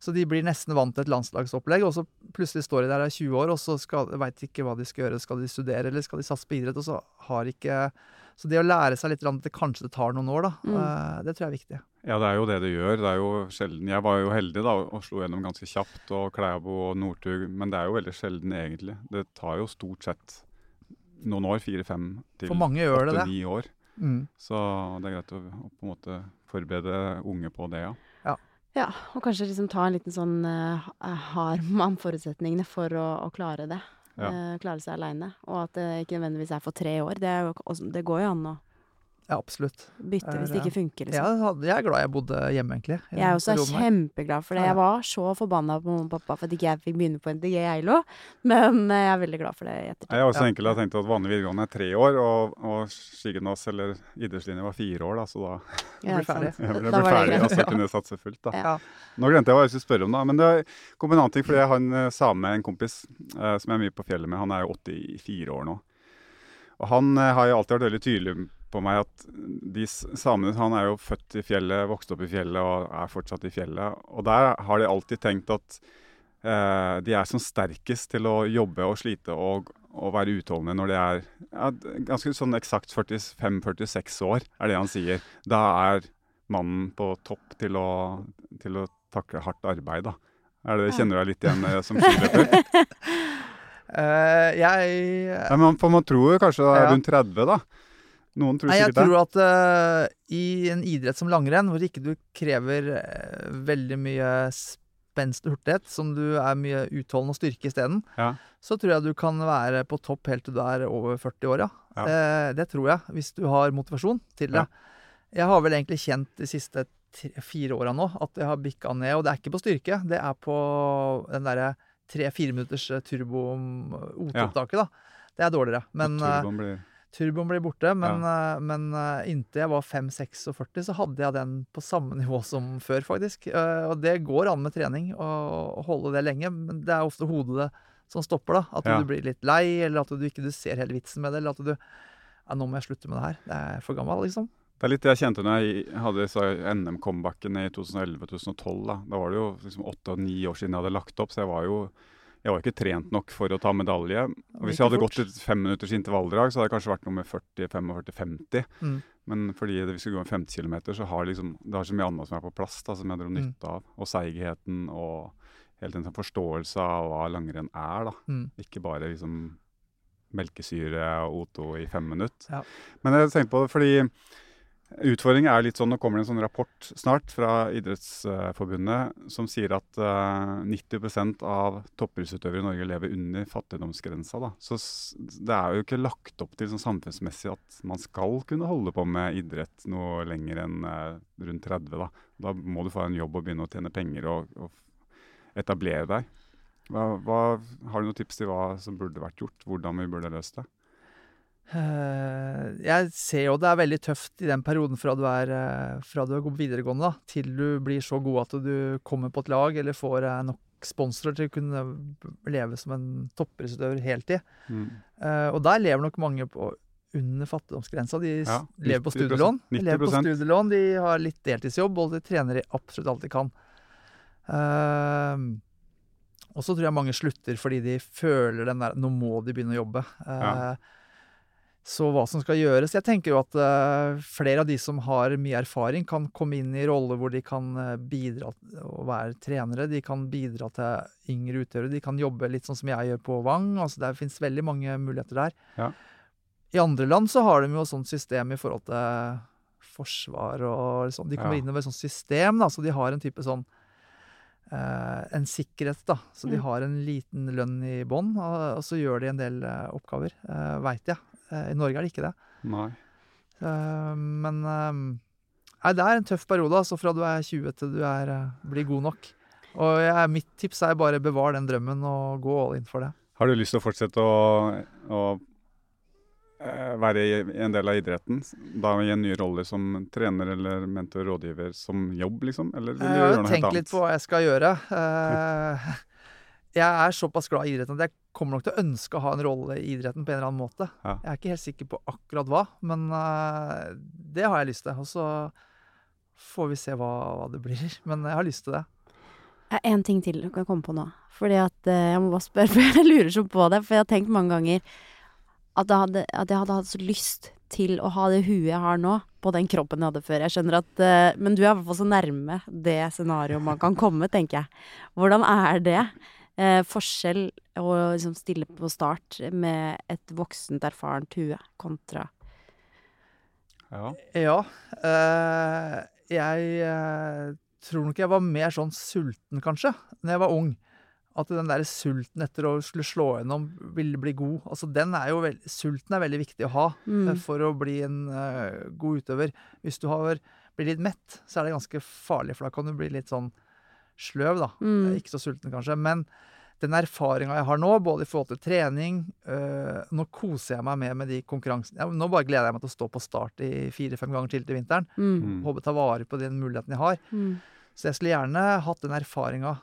Så de blir nesten vant til et landslagsopplegg, og så plutselig står de der i er 20 år, og så veit ikke hva de skal gjøre. Skal de studere, eller skal de satse på idrett? Og så har ikke Så det å lære seg litt, at det kanskje det tar noen år, da, Mm. eh, det tror jeg er viktig. Ja, det er jo det det gjør. Det er jo sjelden Jeg var jo heldig da og slo gjennom ganske kjapt, og Klæbo og Northug, men det er jo veldig sjelden egentlig. Det tar jo stort sett noen år, fire-fem til For mange gjør det det. åtte-ni år. Mm. Så det er greit å, å på en måte forberede unge på det, ja. Ja, og kanskje liksom ta en liten sånn uh, Har man forutsetningene for å, å klare det? Ja. Eh, klare seg aleine. Og at det ikke nødvendigvis er for tre år. Det, jo, det går jo an å Ja, absolutt. bytte Er hvis det ikke funker, liksom. Jeg, jeg er glad jeg bodde hjemme, egentlig. Jeg er også kjempeglad for det. Ja, ja. Jeg var så forbanna på mamma og pappa for at ikke jeg fikk begynne på NTG jeg Eilo, men eh, jeg er veldig glad for det i ettertid. Jeg har også enkel. Jeg tenkt at vanlig videregående er tre år, og, og skigymnas eller idrettslinje var fire år, da, så da *laughs* Ja, *laughs* blir ferdig. jeg ble Da ferdig, og så kunne jeg satse fullt. da. Ja. Nå glemte jeg hva jeg skulle spørre om, da. Men det kom en annen ting, fordi jeg har en eh, same, en kompis, eh, som jeg er mye på fjellet med. Han er jo 84 år nå. Og han eh, har jo alltid vært veldig tydelig på meg at de samene Han er jo født i fjellet, vokste opp i fjellet og er fortsatt i fjellet. Og der har de alltid tenkt at eh, de er som sterkest til å jobbe og slite og, og være utholdende når de er ja, ganske sånn eksakt 45-46 år, er det han sier. Da er mannen på topp til å, til å takle hardt arbeid, da. Er det, Ja. kjenner du deg litt igjen eh, som skiløper? Uh, *laughs* jeg Nei, men for man tror jo kanskje det er Ja. rundt 30, da. Noen tror Nei, jeg tror at uh, i en idrett som langrenn, hvor ikke du krever uh, veldig mye spenst og hurtighet, som du er mye utholdende og styrke isteden, Ja. så tror jeg du kan være på topp helt til du er over 40 år, ja. Ja. Det, det tror jeg, hvis du har motivasjon til det. Jeg har vel egentlig kjent de siste tre, fire åra nå at jeg har bikka ned, og det er ikke på styrke, det er på den derre tre-fire minutters turbo-OT-opptaket, da. Det er dårligere. Men blir Turboen blir borte, men, ja. men eh, inntil jeg var 5-46, så hadde jeg den på samme *laughs* nivå som før, faktisk. Eh, og det går an med trening å å holde det lenge, men det er ofte hodet det som stopper, da. At Ja. du blir litt lei, eller at du ikke du ser hele vitsen med det, eller at du ja, nå må jeg slutte med det her. Det er for gammel, liksom. Det er litt det jeg kjente når jeg hadde NM-comebackene i 2011-2012. Da Da var det jo liksom åtte og ni år siden jeg hadde lagt opp, så jeg var jo jeg var ikke trent nok for å ta medalje. Og hvis jeg hadde gått et femminutters intervalldrag, så hadde jeg kanskje vært nummer 40-45-50. Mm. Men fordi det, vi skulle gå en 50 km, så har liksom, det har så mye annet som er på plass, da, som jeg drar Mm. nytte av. Og seigheten og hele den sånn forståelse av hva langrenn er. da. Mm. Ikke bare liksom melkesyre og O2 i fem minutter. Ja. Men jeg tenkte på det fordi utfordringen er litt sånn Nå kommer det en sånn rapport snart fra Idrettsforbundet som sier at eh, 90% av toppidrettsutøvere i Norge lever under fattigdomsgrensa. Da. Så det er jo ikke lagt opp til sånn samfunnsmessig at man skal kunne holde på med idrett noe lenger enn eh, rundt 30. Da. da må du få en jobb og begynne å tjene penger og, og etablere deg. Hva, hva, har du noen tips til hva som burde vært gjort? Hvordan vi burde løst det? Eh, jeg ser jo det er veldig tøft i den perioden fra du er, eh, fra du er videregående da, til du blir så god at du kommer på et lag eller får eh, nok sponsorer til å kunne leve som en toppidrettsutøver heltid. Mm. Og der lever nok mange på under fattigdomsgrensa. De Ja, lever på studielån. De lever på studielån, de har litt deltidsjobb, og de trener i absolutt alt de kan. Uh, og så tror jeg mange slutter fordi de føler den der Nå må de begynne å jobbe. Uh, Ja. Så hva som skal gjøres Jeg tenker jo at eh, flere av de som har mye erfaring, kan komme inn i roller hvor de kan eh, bidra å være trenere. De kan bidra til yngre utøvere. De kan jobbe litt sånn som jeg gjør på Vang. altså Det fins veldig mange muligheter der. Ja. I andre land så har de jo sånt system i forhold til forsvar og sånn. De kommer Ja. inn over et sånt system, da, så de har en type sånn uh, En sikkerhet, da. Så de Mm. har en liten lønn i bånn, og, og så gjør de en del uh, oppgaver, uh, veit jeg. Eh, I Norge er det ikke det. Nei. Eh, men eh, nei, det er en tøff periode, altså fra du er 20 til du er, blir god nok. Og jeg, mitt tips er bare bevar den drømmen og gå all in for det. Har du lyst til å fortsette å, å være en del av idretten? Da i en ny rolle som trener eller mentor rådgiver som jobb, liksom? Eller vil du Jeg gjøre har noe helt tenkt litt på hva jeg skal gjøre. *laughs* Jeg er såpass glad i idretten at jeg kommer nok til å ønske å ha en rolle i idretten på en eller annen måte. Ja. Jeg er ikke helt sikker på akkurat hva, men uh, det har jeg lyst til. Og så får vi se hva, hva det blir. *laughs* Men jeg har lyst til det. En ting til du kan komme på nå. Fordi at uh, Jeg må bare spørre, *laughs* for jeg lurer så på det. For jeg har tenkt mange ganger at jeg hadde, at jeg hadde hatt så lyst til å ha det huet jeg har nå, på den kroppen jeg hadde før. Jeg skjønner at uh, Men du er i hvert fall så nærme det scenarioet man kan komme, tenker jeg. Hvordan er det? Eh, forskjell å liksom stille på start med et voksent, erfarent hue kontra Ja. Ja. eh, jeg eh, tror nok jeg var mer sånn sulten, kanskje, når jeg var ung. At den der sulten etter å skulle slå gjennom, ville bli god. Altså, den er jo veld, sulten er veldig viktig å ha eh, mm. for å bli en uh, god utøver. Hvis du har, blir litt mett, så er det ganske farlig, for da kan du bli litt sånn sløv, da. Mm. Ikke så sulten, kanskje. Men den erfaringa jeg har nå, både i forhold til trening øh, Nå koser jeg meg med, med de konkurransene. Ja, nå bare gleder jeg meg til å stå på start i fire-fem ganger til til vinteren. Mm. Mm. Håper ta vare på den muligheten jeg har. Mm. Så jeg skulle gjerne hatt den erfaringa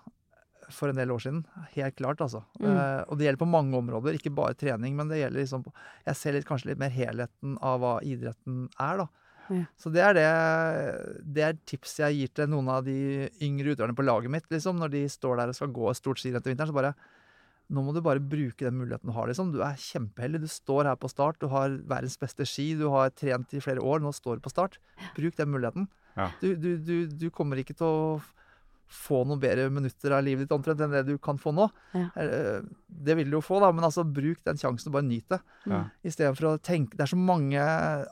for en del år siden. Helt klart, altså. Mm. Uh, og det gjelder på mange områder, ikke bare trening, men det gjelder liksom Jeg ser litt, kanskje litt mer helheten av hva idretten er, da. Ja. Så det er det Det er tips jeg gir til noen av de yngre utøverne på laget mitt, liksom. Når de står der og skal gå stort skirenn til vinteren, så bare nå må du bare bruke den muligheten du har. liksom. Du er kjempeheldig. Du står her på start, du har verdens beste ski, du har trent i flere år, nå står du på start. Bruk den muligheten. Ja. Du, du, du, du kommer ikke til å få noen bedre minutter av livet ditt omtrent enn det du kan få nå. Ja. Eh, Det vil du jo få, da, men altså bruk den sjansen og bare nyt det. Ja. Istedenfor å tenke Det er så mange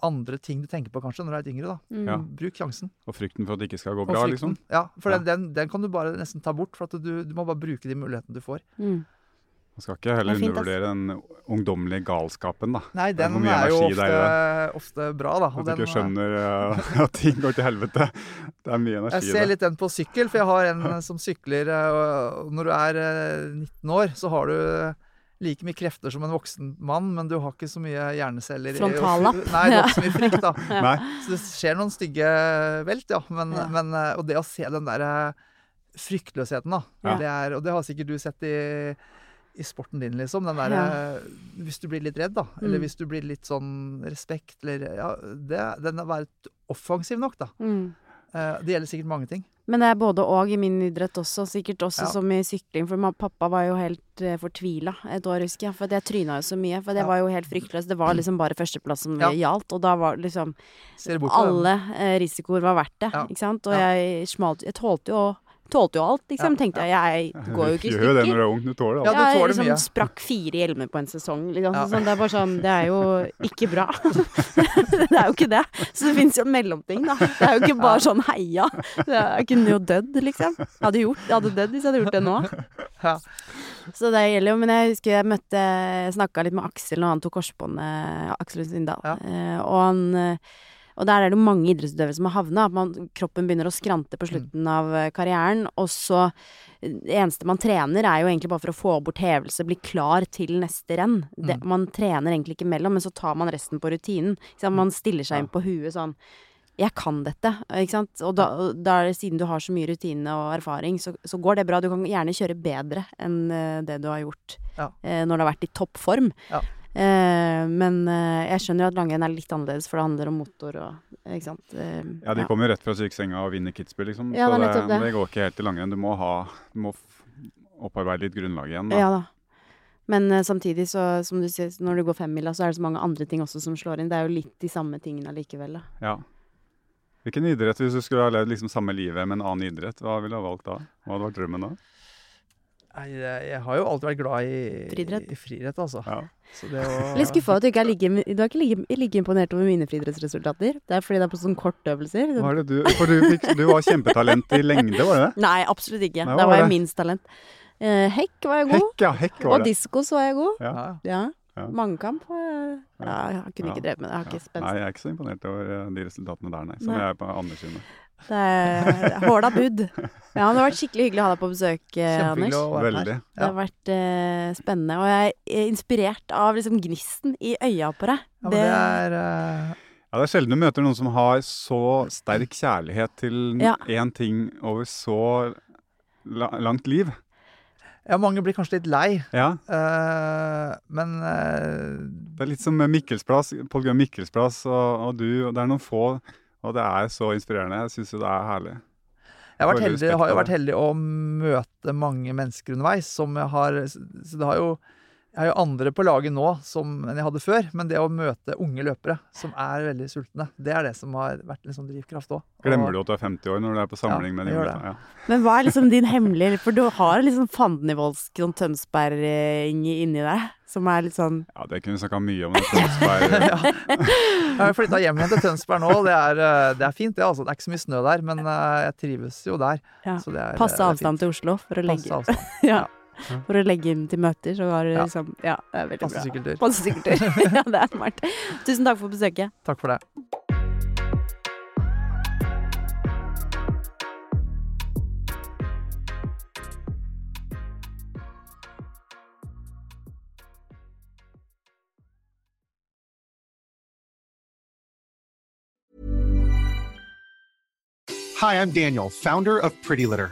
andre ting du tenker på kanskje når du er litt yngre. da. Mm. Ja. Bruk sjansen. Og frykten for at det ikke skal gå bra, frykten. liksom? Ja, for Ja. Den, den, den kan du bare nesten ta bort. For at du, du må bare bruke de mulighetene du får. Mm. Man skal ikke heller er fint, undervurdere den ungdommelige galskapen, da. Nei, er den er jo ofte, der, ofte bra, da. At du ikke eh, skjønner eh, *laughs* at ting går til helvete. Det er mye energi Jeg ser litt den på sykkel, for jeg har en *laughs* eh, som sykler eh, og Når du er eh, 19 år, så har du like mye krefter som en voksen mann, men du har ikke så mye hjerneceller i- Frontallapp. *laughs* Nei, du har ikke så mye frykt, da. Nei, Så det skjer noen stygge velt, ja. Men, Ja. men eh, Og det å se den der eh, fryktløsheten, da. Ja. Det er, og det har sikkert du sett i, i sporten din, liksom. Den der, Ja. eh, Hvis du blir litt redd, da. Eller Mm. hvis du blir litt sånn respekt, eller Ja, det, den er være offensiv nok, da. Mm. Eh, Det gjelder sikkert mange ting. Men det er både og i min idrett også, sikkert også Ja. som i sykling. For pappa var jo helt uh, fortvila et år, husker jeg. For jeg tryna jo så mye. For det Ja. var jo helt fryktløst. Det var liksom bare førsteplass som Ja. gjaldt. Og da var liksom? Alle eh, risikoer var verdt det, ikke sant. Og jeg smalt Jeg tålte jo å tålte jo alt, liksom. Ja, Tenkte jeg, jeg går jo ikke i Du gjør jo det når du er ung. Du tåler Ja, alt. du jeg tåler liksom mye. sprakk fire hjelmer på en sesong. Liksom. Ja. Sånn, det er bare sånn Det er jo ikke bra. *laughs* det er jo ikke det. Så det fins jo en mellomting, da. Det er jo ikke bare sånn heia. Det Jeg kunne jo dødd, liksom. Jeg hadde, gjort, jeg hadde dødd hvis jeg hadde gjort det nå. Ja. Så det gjelder jo. Men jeg husker jeg møtte snakka litt med Aksel når han tok korsbåndet, Aksel Lund Svindal. Ja. Eh, og han eh, og der er det jo mange idrettsutøvere som har havna. At man, kroppen begynner å skrante på slutten av eh, karrieren. Og så eh, Det eneste man trener, er jo egentlig bare for å få bort hevelse, bli klar til neste renn. Det, man trener egentlig ikke mellom, men så tar man resten på rutinen. Sant? Man stiller seg inn på huet sånn jeg kan dette, ikke sant. Og da, da det, siden du har så mye rutine og erfaring, så, så går det bra. Du kan gjerne kjøre bedre enn eh, det du har gjort Ja. eh, når du har vært i toppform. Ja. Eh, men eh, jeg skjønner jo at langrenn er litt annerledes, for det handler om motor og Ikke sant. Eh, Ja, de kommer jo rett fra sykesenga og vinner Kitzbühel, liksom. Ja, så det, det. det går ikke helt i langrenn. Du må ha Du må opparbeide litt grunnlag igjen, da. Ja da. Men samtidig, så som du sier, når du går femmila, så er det så mange andre ting også som slår inn. Det er jo litt de samme tingene allikevel, da. Ja. Hvilken idrett, hvis du skulle ha levd liksom samme livet med en annen idrett, hva ville du ha valgt da? Hva hadde vært drømmen da? Nei, jeg, jeg har jo alltid vært glad i Friidrett. I friidrett, altså. Ja. Så det å Litt skuffa at du ikke er like, du er ikke like, like imponert over mine friidrettsresultater. Det er fordi det er på sånne kortøvelser. Hva er det du For du, fikk, du var kjempetalent i lengde, var det det? Nei, absolutt ikke. Nei, Der var var jeg minst talent. Uh, hekk var jeg god. Hekk, ja. Hekk var Og det. diskos var jeg god. Ja. ja. Ja. Ja. Mangekamp var Ja, jeg kunne ikke drevet med det. Jeg har ikke spenst. Nei, jeg er ikke så imponert over eh, de resultatene der, nei. Som Nei. jeg er på anerkjenner. Det er håla bud. Ja, det har vært skikkelig hyggelig å ha deg på besøk, eh, Anders. Veldig. Det har vært uh, spennende. Og jeg er inspirert av liksom gnisten i øya på deg. Ja, det er uh... Ja, det er sjelden du møter noen som har så sterk kjærlighet til Ja. én ting over så la langt liv. Ja, mange blir kanskje litt lei, Ja, Uh, men uh... det er litt som med Mikkelsplass, Pål Gunnar Mikkelsplass og, og du, og det er noen få, og det er så inspirerende. Jeg syns jo det er herlig. Jeg har, heldig, har jo vært heldig å møte mange mennesker underveis som jeg har Så det har jo Jeg har jo andre på laget nå som, enn jeg hadde før, men det å møte unge løpere som er veldig sultne, det er det som har vært en sånn drivkraft òg. Glemmer du at du er 50 år når du er på samling Ja, med de unge? Ja. Men hva er liksom din hemmelige For du har liksom fandenivoldsk sånn Tønsberg inni deg, som er litt sånn ja, det kunne vi snakka mye om. det Tønsberg. *laughs* ja. Jeg har flytta hjem igjen til Tønsberg nå. Det er, eh, det er fint, det. altså. Det er ikke så mye snø der, men eh, jeg trives jo der. ja, Så det er, passe det er avstand til Oslo for å legge, Passe avstand. *laughs* ja, for å legge inn til møter. Så har du Ja. liksom Ja, det er veldig Passe bra. sykkeltur. Passe sykkeltur. *laughs* ja, det er smart. Tusen takk for besøket. Takk for det. Hi, I'm Daniel, founder of Pretty Litter.